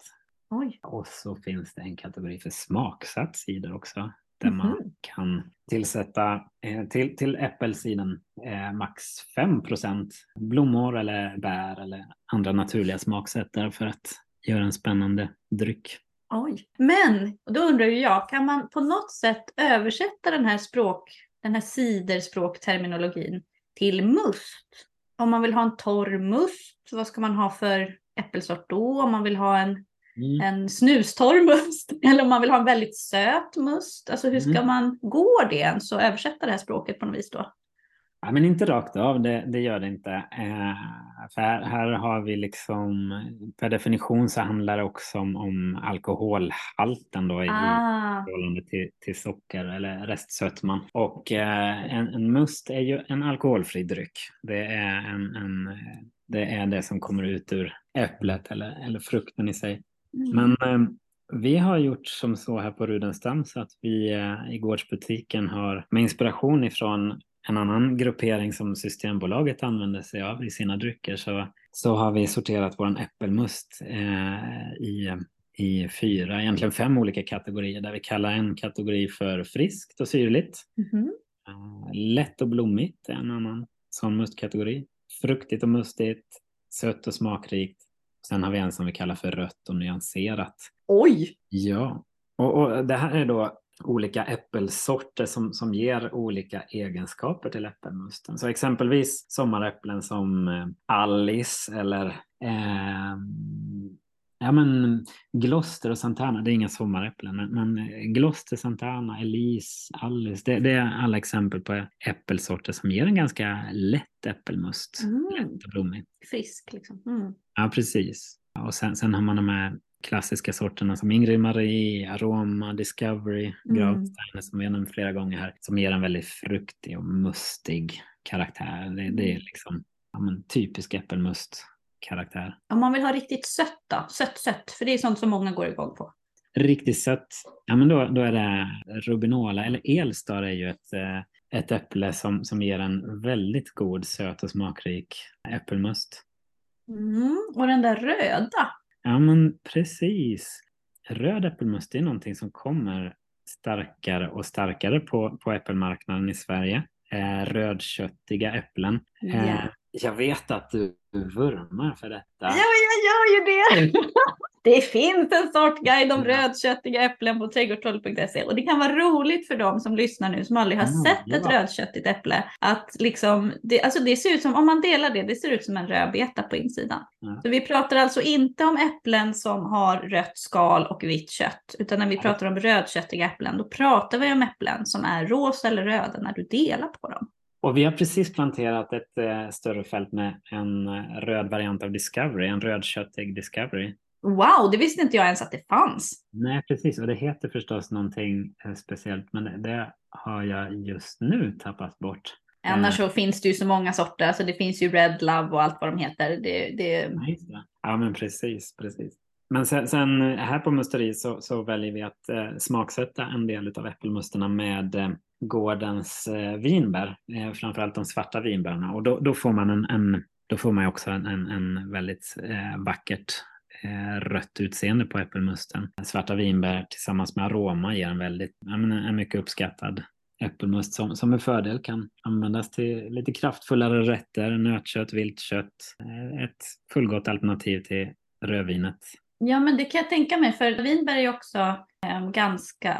Speaker 1: Oj.
Speaker 2: Och så finns det en kategori för smaksatt cider också. Där mm -hmm. man kan tillsätta eh, till, till äppelsidan eh, max 5% blommor eller bär eller andra naturliga smaksättare för att göra en spännande dryck.
Speaker 1: Oj. Men då undrar ju jag, kan man på något sätt översätta den här språk, den här ciderspråkterminologin till must? Om man vill ha en torr must, vad ska man ha för äppelsort då? Om man vill ha en mm. en snustorr must [laughs] eller om man vill ha en väldigt söt must. Alltså hur ska mm. man, går det ens att översätta det här språket på något vis då?
Speaker 2: Ja, men inte rakt av, det, det gör det inte. Eh, för här, här, har vi liksom, per definition så handlar det också om, om alkoholhalten då i ah. förhållande till, till socker eller restsötman. Och eh, en, en, must är ju en alkoholfri dryck. Det är, en, en, det är det som kommer ut ur äpplet eller, eller frukten i sig. Mm. Men eh, vi har gjort som så här på Rudenstam så att vi eh, i gårdsbutiken har med inspiration ifrån en annan gruppering som Systembolaget använder sig av i sina drycker så, så har vi sorterat vår äppelmust eh, i, i fyra, egentligen fem olika kategorier där vi kallar en kategori för friskt och syrligt. Mm -hmm. lätt och blommigt är en annan sån mustkategori. Fruktigt och mustigt, sött och smakrikt. Sen har vi en som vi kallar för rött och nyanserat.
Speaker 1: Oj!
Speaker 2: Ja, och, och det här är då olika äppelsorter som, som ger olika egenskaper till äppelmusten. Så exempelvis sommaräpplen som eh, Alice eller eh, ja, men Gloucester och Santana, det är inga sommaräpplen, men, men Gloucester, Santana, Elise, Alice, det, det, är alla exempel på äppelsorter som ger en ganska lätt äppelmust. Mm. Lätt och blommig.
Speaker 1: Frisk liksom. Mm.
Speaker 2: Ja, precis. Och sen, sen har man de här klassiska sorterna som Ingrid Marie, Aroma, Discovery, mm. Gravsteiner som vi har nämnt flera gånger här, som ger en väldigt fruktig och mustig karaktär. Det, det är mm. liksom ja, men, typisk äppelmust karaktär.
Speaker 1: Om man vill ha riktigt sött då? Sött sött, för det är sånt som många går igång på.
Speaker 2: Riktigt sött, ja men då, då är det Rubinola, eller Elstar är ju ett, eh, ett äpple som, som ger en väldigt god söt och smakrik äppelmust.
Speaker 1: Mm, och den där röda,
Speaker 2: Ja, men precis. Röd äppelmust är någonting som kommer starkare och starkare på, på äppelmarknaden i Sverige. Eh, rödköttiga äpplen. Yeah. Eh, jag vet att du vurmar för detta. Ja,
Speaker 1: jag gör ju det! [laughs] Det finns en sortguide om rödköttiga äpplen på trädgårdstroll.se och det kan vara roligt för dem som lyssnar nu som aldrig har mm, sett ja. ett rödköttigt äpple. Att liksom, det, alltså det ser ut som, om man delar det, det ser ut som en rödbeta på insidan. Ja. Så vi pratar alltså inte om äpplen som har rött skal och vitt kött, utan när vi pratar om rödköttiga äpplen, då pratar vi om äpplen som är rosa eller röda när du delar på dem.
Speaker 2: Och vi har precis planterat ett eh, större fält med en röd variant av Discovery, en rödköttig Discovery.
Speaker 1: Wow, det visste inte jag ens att det fanns.
Speaker 2: Nej, precis. Och det heter förstås någonting eh, speciellt, men det har jag just nu tappat bort.
Speaker 1: Annars så finns det ju så många sorter, alltså det finns ju Red Love och allt vad de heter. Det, det...
Speaker 2: Ja, men precis, precis. Men sen, sen här på musteri så, så, väljer vi att eh, smaksätta en del av äppelmusterna med eh, gårdens eh, vinbär, eh, framförallt de svarta vinbärna. Och då, då, får man en, en då får man också en, en, en väldigt eh, vackert eh, rött utseende på äppelmusten. Svarta vinbär tillsammans med aroma ger en väldigt, en mycket uppskattad äppelmust som, som med fördel kan användas till lite kraftfullare rätter, nötkött, viltkött. Eh, ett fullgott alternativ till rödvinet.
Speaker 1: Ja, men det kan jag tänka mig, för vinbär är ju också ganska,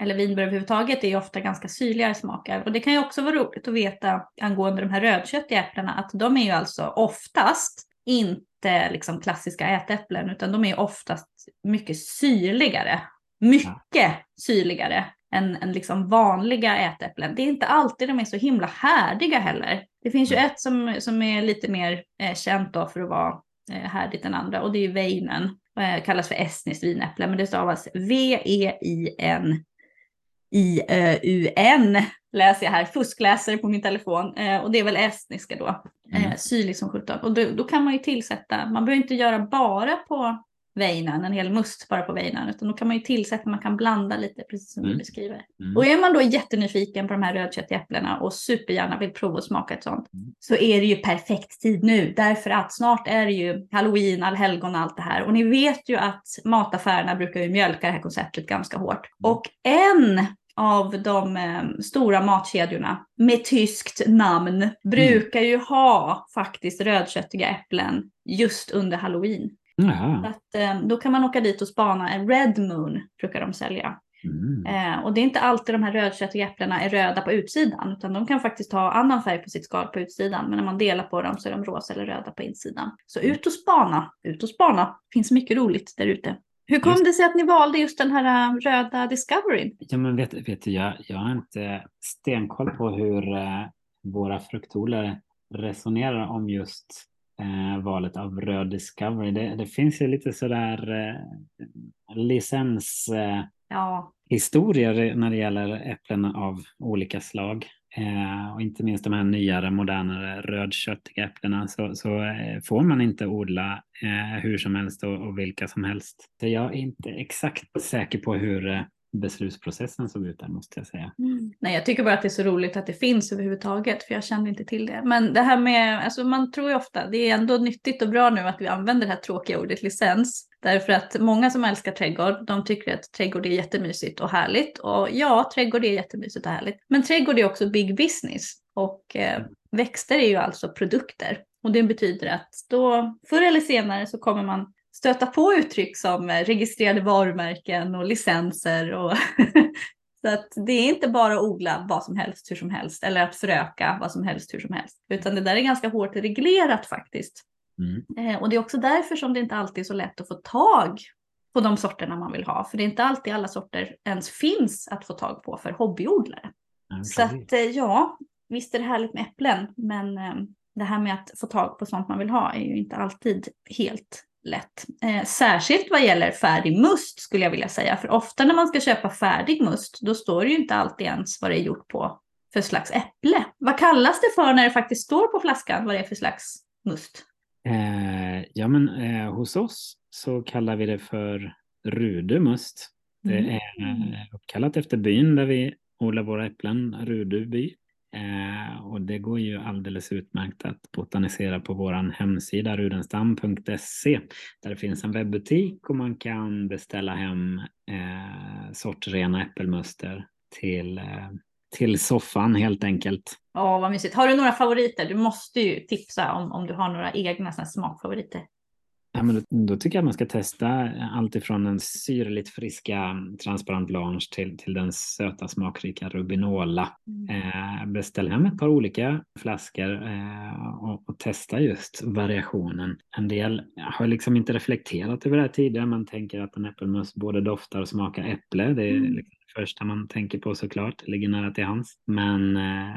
Speaker 1: eller vinbär överhuvudtaget är ju ofta ganska syrligare smaker. Och det kan ju också vara roligt att veta angående de här rödköttiga äpplena att de är ju alltså oftast inte liksom klassiska ätäpplen utan de är oftast mycket syrligare. Mycket syrligare än, än liksom vanliga ätäpplen. Det är inte alltid de är så himla härdiga heller. Det finns ju ett som, som är lite mer eh, känt då för att vara eh, härdigt än andra och det är ju Weinen. Eh, kallas för estniskt vinäpple men det stavas V-E-I-N I-Ö-U-N läser jag här, fuskläser på min telefon eh, och det är väl estniska då. Mm. Eh, syrlig som sjutton. Och då, då, kan man ju tillsätta, man behöver inte göra bara på vejnan, en hel must bara på vejnan, utan då kan man ju tillsätta, man kan blanda lite precis som mm. du beskriver. Mm. Och är man då jättenyfiken på de här rödköttiga äpplena och supergärna vill prova och smaka ett sånt, mm. så är det ju perfekt tid nu, därför att snart är det ju halloween, allhelgon och allt det här. Och ni vet ju att mataffärerna brukar ju mjölka det här konceptet ganska hårt. Mm. Och en av de eh, stora matkedjorna med tyskt namn brukar ju ha faktiskt rödköttiga äpplen just under halloween. Att, eh, då kan man åka dit och spana. En Red Moon brukar de sälja. Mm. Eh, och det är inte alltid de här rödköttiga äpplena är röda på utsidan, utan de kan faktiskt ha annan färg på sitt skal på utsidan. Men när man delar på dem så är de rosa eller röda på insidan. Så ut och spana, ut och spana. finns mycket roligt där ute. Hur kom just... det sig att ni valde just den här äh, röda Discoveryn?
Speaker 2: Ja, men vet, vet du, jag, jag har inte stenkoll på hur eh, våra fruktodlare resonerar om just eh, valet av röd Discovery. Det, det finns ju lite sådär eh, licens... Eh, ja. historier när det gäller äpplen av olika slag. Eh, och inte minst de här nyare, modernare rödköttiga äpplena så, så eh, får man inte odla eh, hur som helst och, och, vilka som helst. Så jag är inte exakt säker på hur eh, beslutsprocessen såg ut där måste jag säga.
Speaker 1: Mm. Nej, jag tycker bara att det är så roligt att det finns överhuvudtaget för jag kände inte till det. Men det här med, alltså man tror ju ofta, det är ändå nyttigt och bra nu att vi använder det här tråkiga ordet licens. Därför att många som älskar trädgård, de tycker att trädgård är jättemysigt och härligt. Och ja, trädgård är jättemysigt och härligt. Men trädgård är också big business. Och eh, växter är ju alltså produkter. Och det betyder att då, förr eller senare så kommer man stöta på uttryck som registrerade varumärken och licenser. Och [laughs] så att det är inte bara att odla vad som helst hur som helst eller att föröka vad som helst hur som helst. Utan det där är ganska hårt reglerat faktiskt. Mm. Eh, och det är också därför som det inte alltid är så lätt att få tag på de sorterna man vill ha. För det är inte alltid alla sorter ens finns att få tag på för hobbyodlare. Mm, så att eh, ja, visst är det härligt med äpplen, men eh, det här med att få tag på sånt man vill ha är ju inte alltid helt lätt. Eh, särskilt vad gäller färdig must skulle jag vilja säga. För ofta när man ska köpa färdig must, då står det ju inte alltid ens vad det är gjort på för slags äpple. Vad kallas det för när det faktiskt står på flaskan vad det är för slags must?
Speaker 2: Eh, ja, men eh, hos oss så kallar vi det för rudemust. Det mm. är uppkallat efter byn där vi odlar våra äpplen, Ruduby. Eh, och det går ju alldeles utmärkt att botanisera på vår hemsida rudenstam.se där det finns en webbutik och man kan beställa hem eh, sortrena äppelmuster till, eh, till soffan helt enkelt.
Speaker 1: Ja, vad mysigt. Har du några favoriter? Du måste ju tipsa om, om du har några egna smakfavoriter.
Speaker 2: Ja, men då, då, tycker jag man ska testa allt ifrån den syrligt friska transparent blanche till, till den söta smakrika rubinola. Mm. Eh, beställ hem ett par olika flaskor eh, och, och, testa just variationen. En del har liksom inte reflekterat över det här tidigare. Man tänker att en äppelmust både doftar och smakar äpple. Det är mm. liksom första man tänker på såklart, det ligger nära till hands. Men, eh,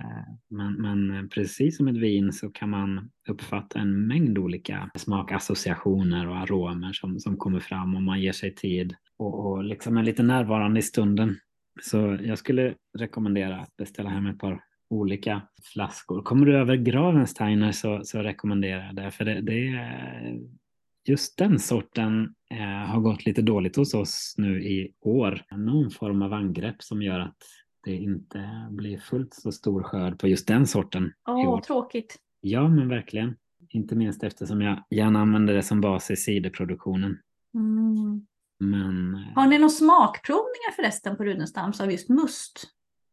Speaker 2: men, men precis som ett vin så kan man uppfatta en mängd olika smakassociationer och aromer som, som kommer fram om man ger sig tid och, och liksom är lite närvarande i stunden. Så jag skulle rekommendera att beställa hem ett par olika flaskor. Kommer du över Gravensteiner så, så rekommenderar jag det, för det, det är just den sorten eh, har gått lite dåligt hos oss nu i år. Någon form av angrepp som gör att det inte blir fullt så stor skörd på just den sorten.
Speaker 1: Åh, oh, tråkigt.
Speaker 2: Ja, men verkligen. Inte minst eftersom jag gärna använder det som bas i ciderproduktionen. Mm. Men,
Speaker 1: eh, har ni några smakprovningar förresten på Rudenstamms av just must?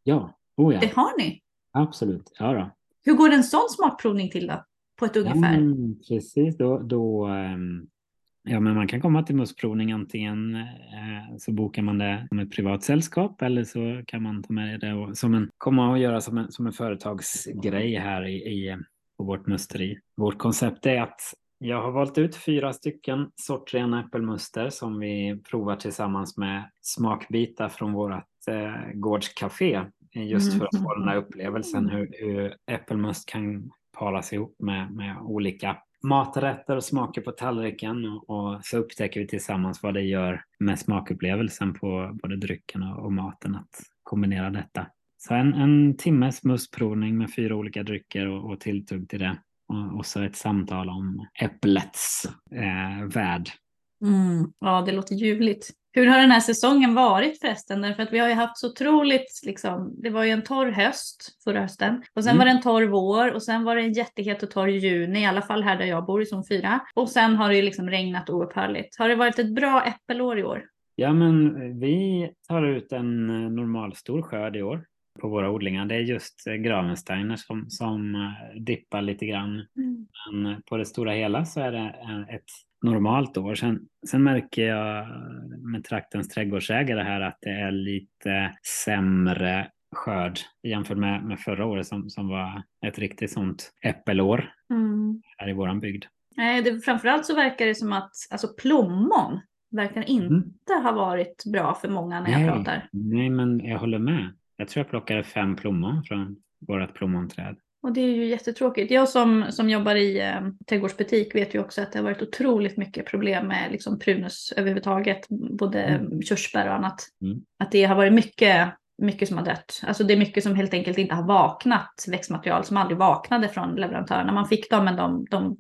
Speaker 2: Ja, oh ja.
Speaker 1: Det har ni?
Speaker 2: Absolut, ja då.
Speaker 1: Hur går en sån smakprovning till då? På ett ungefär?
Speaker 2: Mm, precis, då, då ehm, Ja, men man kan komma till mussprovning antingen eh, så bokar man det som ett privat sällskap eller så kan man ta med det och, som en, komma och göra som en, som en företagsgrej här i, i, på vårt musteri. Vårt koncept är att jag har valt ut fyra stycken sortrena äppelmuster som vi provar tillsammans med smakbitar från vårt eh, gårdscafé just för att få den här upplevelsen hur, hur äppelmust kan paras ihop med, med olika maträtter och smaker på tallriken och, så upptäcker vi tillsammans vad det gör med smakupplevelsen på både drycken och, maten att kombinera detta. Så en, en timmes mustprovning med fyra olika drycker och, och tilltugg till det. Och, och, så ett samtal om äpplets eh, värld.
Speaker 1: Mm, ja, det låter ljuvligt. Hur har den här säsongen varit förresten? Därför att vi har ju haft så otroligt, liksom, det var ju en torr höst förra hösten. Och sen mm. var det en torr vår och sen var det en jättehet och torr juni, i alla fall här där jag bor i zon 4. Och sen har det ju liksom regnat oupphörligt. Har det varit ett bra äppelår i år?
Speaker 2: Ja, men vi tar ut en eh, normalstor skörd i år på våra odlingar. Det är just eh, Gravensteiner som, som eh, dippar lite grann. Mm. Men på det stora hela så är det ett normalt år. Sen, sen märker jag med traktens trädgårdsägare här att det är lite sämre skörd jämfört med, med förra året som, som var ett riktigt sånt äppelår mm. här i våran bygd.
Speaker 1: Nej, det, framförallt så verkar det som att alltså plommon verkar inte mm. ha varit bra för många när
Speaker 2: nej,
Speaker 1: jag pratar.
Speaker 2: Nej, men jag håller med. Jag tror jag plockade fem plommon från vårt plommonträd.
Speaker 1: Och det är ju jättetråkigt. Jag som, som jobbar i eh, trädgårdsbutik vet ju också att det har varit otroligt mycket problem med liksom prunus överhuvudtaget, både mm. körsbär och annat. Mm. Att det har varit mycket, mycket som har dött. Alltså det är mycket som helt enkelt inte har vaknat, växtmaterial som aldrig vaknade från leverantörerna. Man fick dem men de, de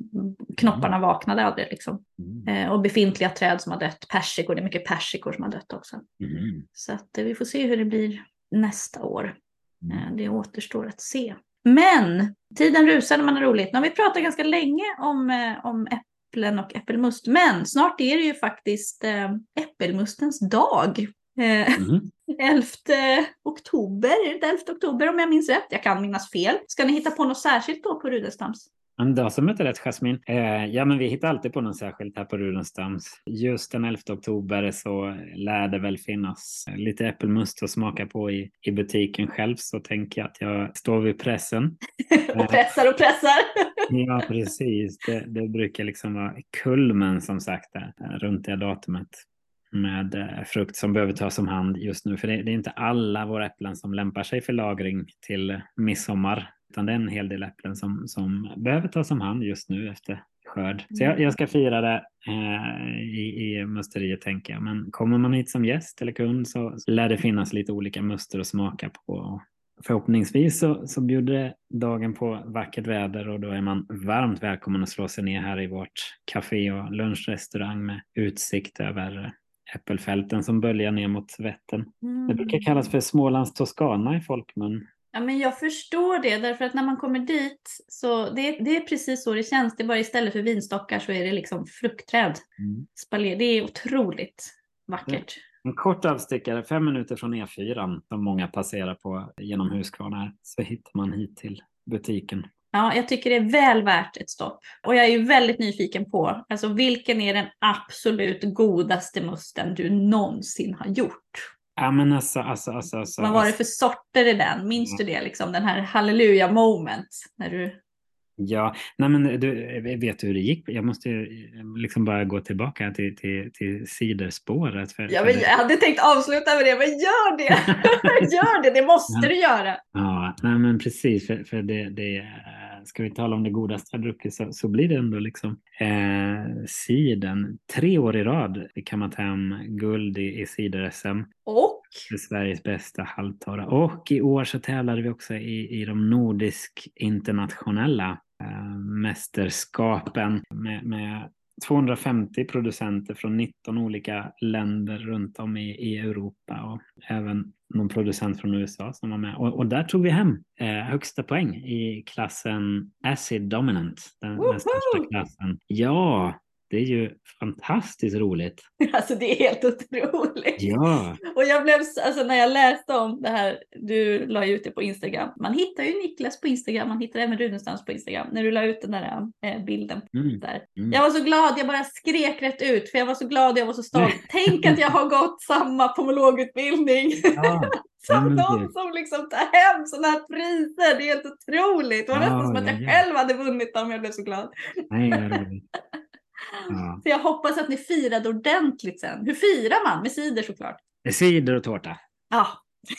Speaker 1: knopparna mm. vaknade aldrig. Liksom. Mm. Eh, och befintliga träd som har dött, persikor, det är mycket persikor som har dött också. Mm. Så att eh, vi får se hur det blir nästa år. Mm. Eh, det återstår att se. Men tiden rusar när man har roligt. Nu har vi pratat ganska länge om, eh, om äpplen och äppelmust. Men snart är det ju faktiskt eh, äppelmustens dag. Mm. [laughs] 11 oktober, är det 11 oktober om jag minns rätt? Jag kan minnas fel. Ska ni hitta på något särskilt då på Rudenstams?
Speaker 2: Men du har som inte rätt Jasmin. Eh, ja, men vi hittar alltid på något särskilt här på Rudenstams. Just den 11 oktober så lär det väl finnas lite äppelmust att smaka på i, i butiken själv. Så tänker jag att jag står vid pressen. [laughs]
Speaker 1: och pressar och pressar. [laughs]
Speaker 2: ja, precis. Det, det, brukar liksom vara kulmen som sagt där, runt det datumet med eh, frukt som behöver tas om hand just nu. För det, det är inte alla våra äpplen som lämpar sig för lagring till midsommar utan det är en hel del äpplen som, som behöver tas om hand just nu efter skörd. Så jag, jag ska fira det eh, i, i musteriet tänker jag. Men kommer man hit som gäst eller kund så, så lär det finnas lite olika muster att smaka på. Förhoppningsvis så, så bjuder dagen på vackert väder och då är man varmt välkommen att slå sig ner här i vårt café och lunchrestaurang med utsikt över äppelfälten som böljar ner mot Vättern. Mm. Det brukar kallas för Smålands Toscana i folkmun.
Speaker 1: Ja, men jag förstår det, därför att när man kommer dit så det, det är precis så det känns. Det är bara istället för vinstockar så är det liksom fruktträd. Mm. Det är otroligt vackert.
Speaker 2: En kort avstickare, fem minuter från E4 som många passerar på genom Huskvarna så hittar man hit till butiken.
Speaker 1: Ja, jag tycker det är väl värt ett stopp. Och jag är ju väldigt nyfiken på, alltså vilken är den absolut godaste musten du någonsin har gjort?
Speaker 2: Ja men alltså, alltså, alltså, alltså
Speaker 1: Vad var det för sorter i den? Minns du det liksom? Den här halleluja moment när du
Speaker 2: Ja, nej men du vet hur det gick? Jag måste liksom bara gå tillbaka till, till, till siderspåret.
Speaker 1: För, ja, men jag hade tänkt avsluta med det, men gör det! [laughs] gör det, det måste ja. du göra!
Speaker 2: Ja, nej men precis, för, för det, det ska vi tala om det godaste jag druckit så, så blir det ändå liksom eh, siden. Tre år i rad kan man ta hem guld i, i cider-SM.
Speaker 1: Och?
Speaker 2: För Sveriges bästa halvtorra. Och i år så tävlade vi också i, i de nordisk internationella eh, mästerskapen med, med 250 producenter från 19 olika länder runt om i, i Europa och även någon producent från USA som var med. Och, och där tog vi hem eh, högsta poäng i klassen Acid Dominant, den, den största klassen. Ja, det är ju fantastiskt roligt. [laughs]
Speaker 1: Alltså det är helt otroligt.
Speaker 2: Ja.
Speaker 1: Och jag blev, alltså när jag läste om det här, du la ut det på Instagram. Man hittar ju Niklas på Instagram, man hittar även Runestams på Instagram. När du la ut den där äh, bilden mm. där. Mm. Jag var så glad, jag bara skrek rätt ut för jag var så glad jag var så stolt. [laughs] Tänk att jag har gått samma pomologutbildning. Ja. [laughs] som någon som liksom tar hem sådana här priser. Det är helt otroligt. Det var nästan som att jag ja, själv hade vunnit dem. Jag blev så glad.
Speaker 2: Nej,
Speaker 1: Ja. Så jag hoppas att ni firade ordentligt sen. Hur firar man? Med cider såklart.
Speaker 2: Med cider och tårta.
Speaker 1: Ja.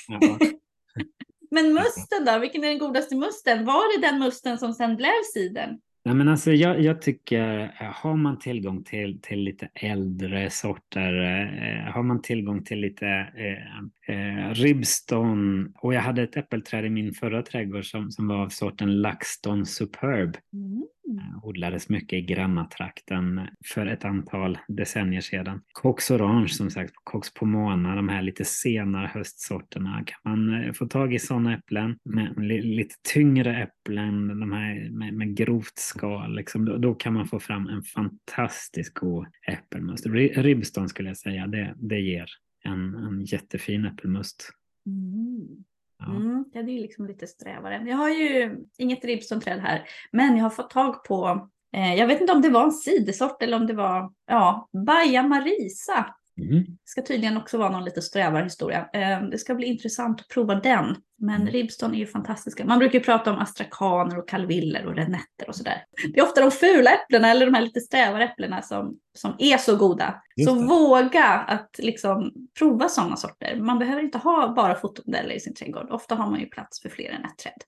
Speaker 1: ja. [laughs] Men musten då? Vilken är den godaste musten? Var det den musten som sen blev cidern?
Speaker 2: Ja, men alltså, jag, jag, tycker, eh, har man tillgång till, till lite äldre sorter, eh, har man tillgång till lite eh, eh, ribston och jag hade ett äppelträd i min förra trädgård som, som var av sorten LaxTon Superb. Mm. Eh, odlades mycket i Grannatrakten för ett antal decennier sedan. Cox Orange som sagt, Cox Pomona, de här lite senare höstsorterna. Kan man eh, få tag i sådana äpplen med lite tyngre äpplen, de här med, med grovt skal, liksom, då, då, kan man få fram en fantastiskt god äppelmust. Ribston skulle jag säga, det, det ger en, en jättefin äppelmust.
Speaker 1: Mm. Ja. Mm, det är liksom lite strävare. Jag har ju inget Ribston-träd här, men jag har fått tag på Eh, jag vet inte om det var en sidesort eller om det var ja, Baja Marisa.
Speaker 2: Mm.
Speaker 1: Det ska tydligen också vara någon lite strävarhistoria. Eh, det ska bli intressant att prova den. Men
Speaker 2: Mm.
Speaker 1: Ribston är ju fantastiska. Man brukar ju prata om astrakaner och kalviller och renetter och sådär. Det är ofta de fula äpplena eller de här lite strävare äpplena som, som är så goda.
Speaker 2: Just
Speaker 1: så
Speaker 2: det.
Speaker 1: våga att liksom prova sådana sorter. Man behöver inte ha bara fotomodeller i sin trädgård. Ofta har man ju plats för fler än ett träd.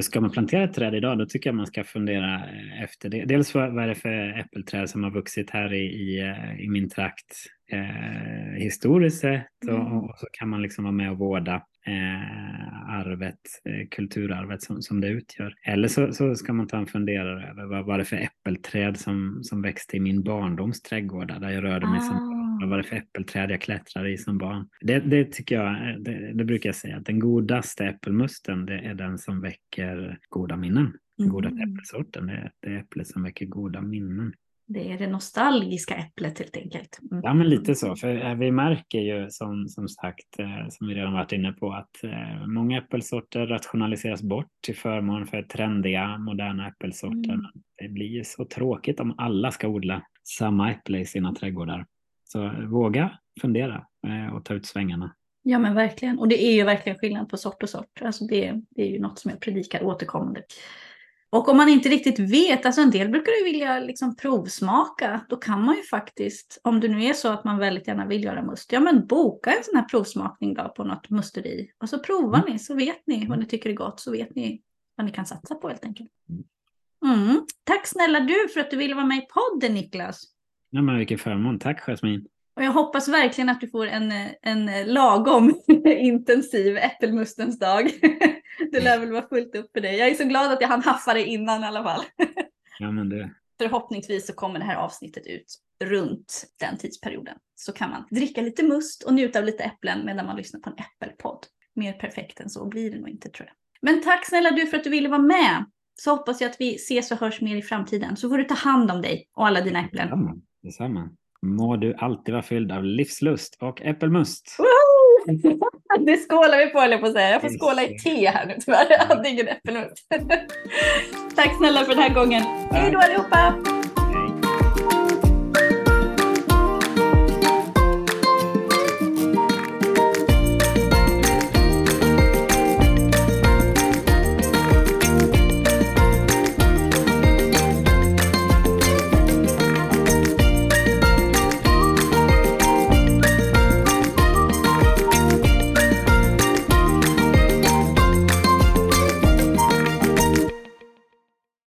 Speaker 2: Ska man plantera ett träd idag, då tycker jag man ska fundera eh, efter det. Dels vad, vad är det för äppelträd som har vuxit här i, i, eh, i min trakt eh, historiskt sett och,
Speaker 1: Mm.
Speaker 2: och så kan man liksom vara med och vårda eh, arvet, eh, kulturarvet som, som det utgör. Eller så, så ska man ta en funderare över vad var det för äppelträd som, som växte i min barndoms trädgårdar där jag rörde mig som
Speaker 1: Ah.
Speaker 2: Vad var det för äppelträd jag klättrade i som barn? Det, det tycker jag, det, det brukar jag säga, att den godaste äppelmusten det är den som väcker goda minnen. Den
Speaker 1: Mm.
Speaker 2: äppelsorten, det är det äpplet som väcker goda minnen.
Speaker 1: Det är det nostalgiska äpplet helt enkelt. Mm.
Speaker 2: Ja, men lite så, för eh, vi märker ju som, som sagt, eh, som vi redan varit inne på, att eh, många äppelsorter rationaliseras bort till förmån för trendiga, moderna äppelsorter.
Speaker 1: Mm.
Speaker 2: Det blir ju så tråkigt om alla ska odla samma äpple i sina trädgårdar. Så våga fundera eh, och ta ut svängarna.
Speaker 1: Ja men verkligen. Och det är ju verkligen skillnad på sort och sort. Alltså det, det är ju något som jag predikar återkommande. Och om man inte riktigt vet, alltså en del brukar ju vilja liksom provsmaka, då kan man ju faktiskt, om det nu är så att man väldigt gärna vill göra must, ja men boka en sån här provsmakning då på något musteri. Och så provar
Speaker 2: Mm.
Speaker 1: ni, så vet ni vad ni tycker är gott, så vet ni vad ni kan satsa på helt enkelt. Mm. Tack snälla du för att du ville vara med i podden Niklas.
Speaker 2: Ja, men vilken förmån. Tack Jasmin.
Speaker 1: Och jag hoppas verkligen att du får en, en lagom [laughs] intensiv äppelmustens dag. [laughs] Det lär väl vara fullt upp för dig. Jag är så glad att jag hann haffa det innan i alla fall. [laughs]
Speaker 2: Ja, men det,
Speaker 1: Förhoppningsvis så kommer det här avsnittet ut runt den tidsperioden. Så kan man dricka lite must och njuta av lite äpplen medan man lyssnar på en äppelpodd. Mer perfekt än så blir det nog inte tror jag. Men tack snälla du för att du ville vara med. Så hoppas jag att vi ses och hörs mer i framtiden. Så får du ta hand om dig och alla dina äpplen.
Speaker 2: detsamma. Detsamma. Må du alltid vara fylld av livslust och äppelmust.
Speaker 1: Woho! [laughs] Det skålar vi på jag på att säga. Jag får skåla i te här nu tyvärr. Jag hade ingen äppelmust. [laughs] Tack snälla för den här gången. Hej då allihopa!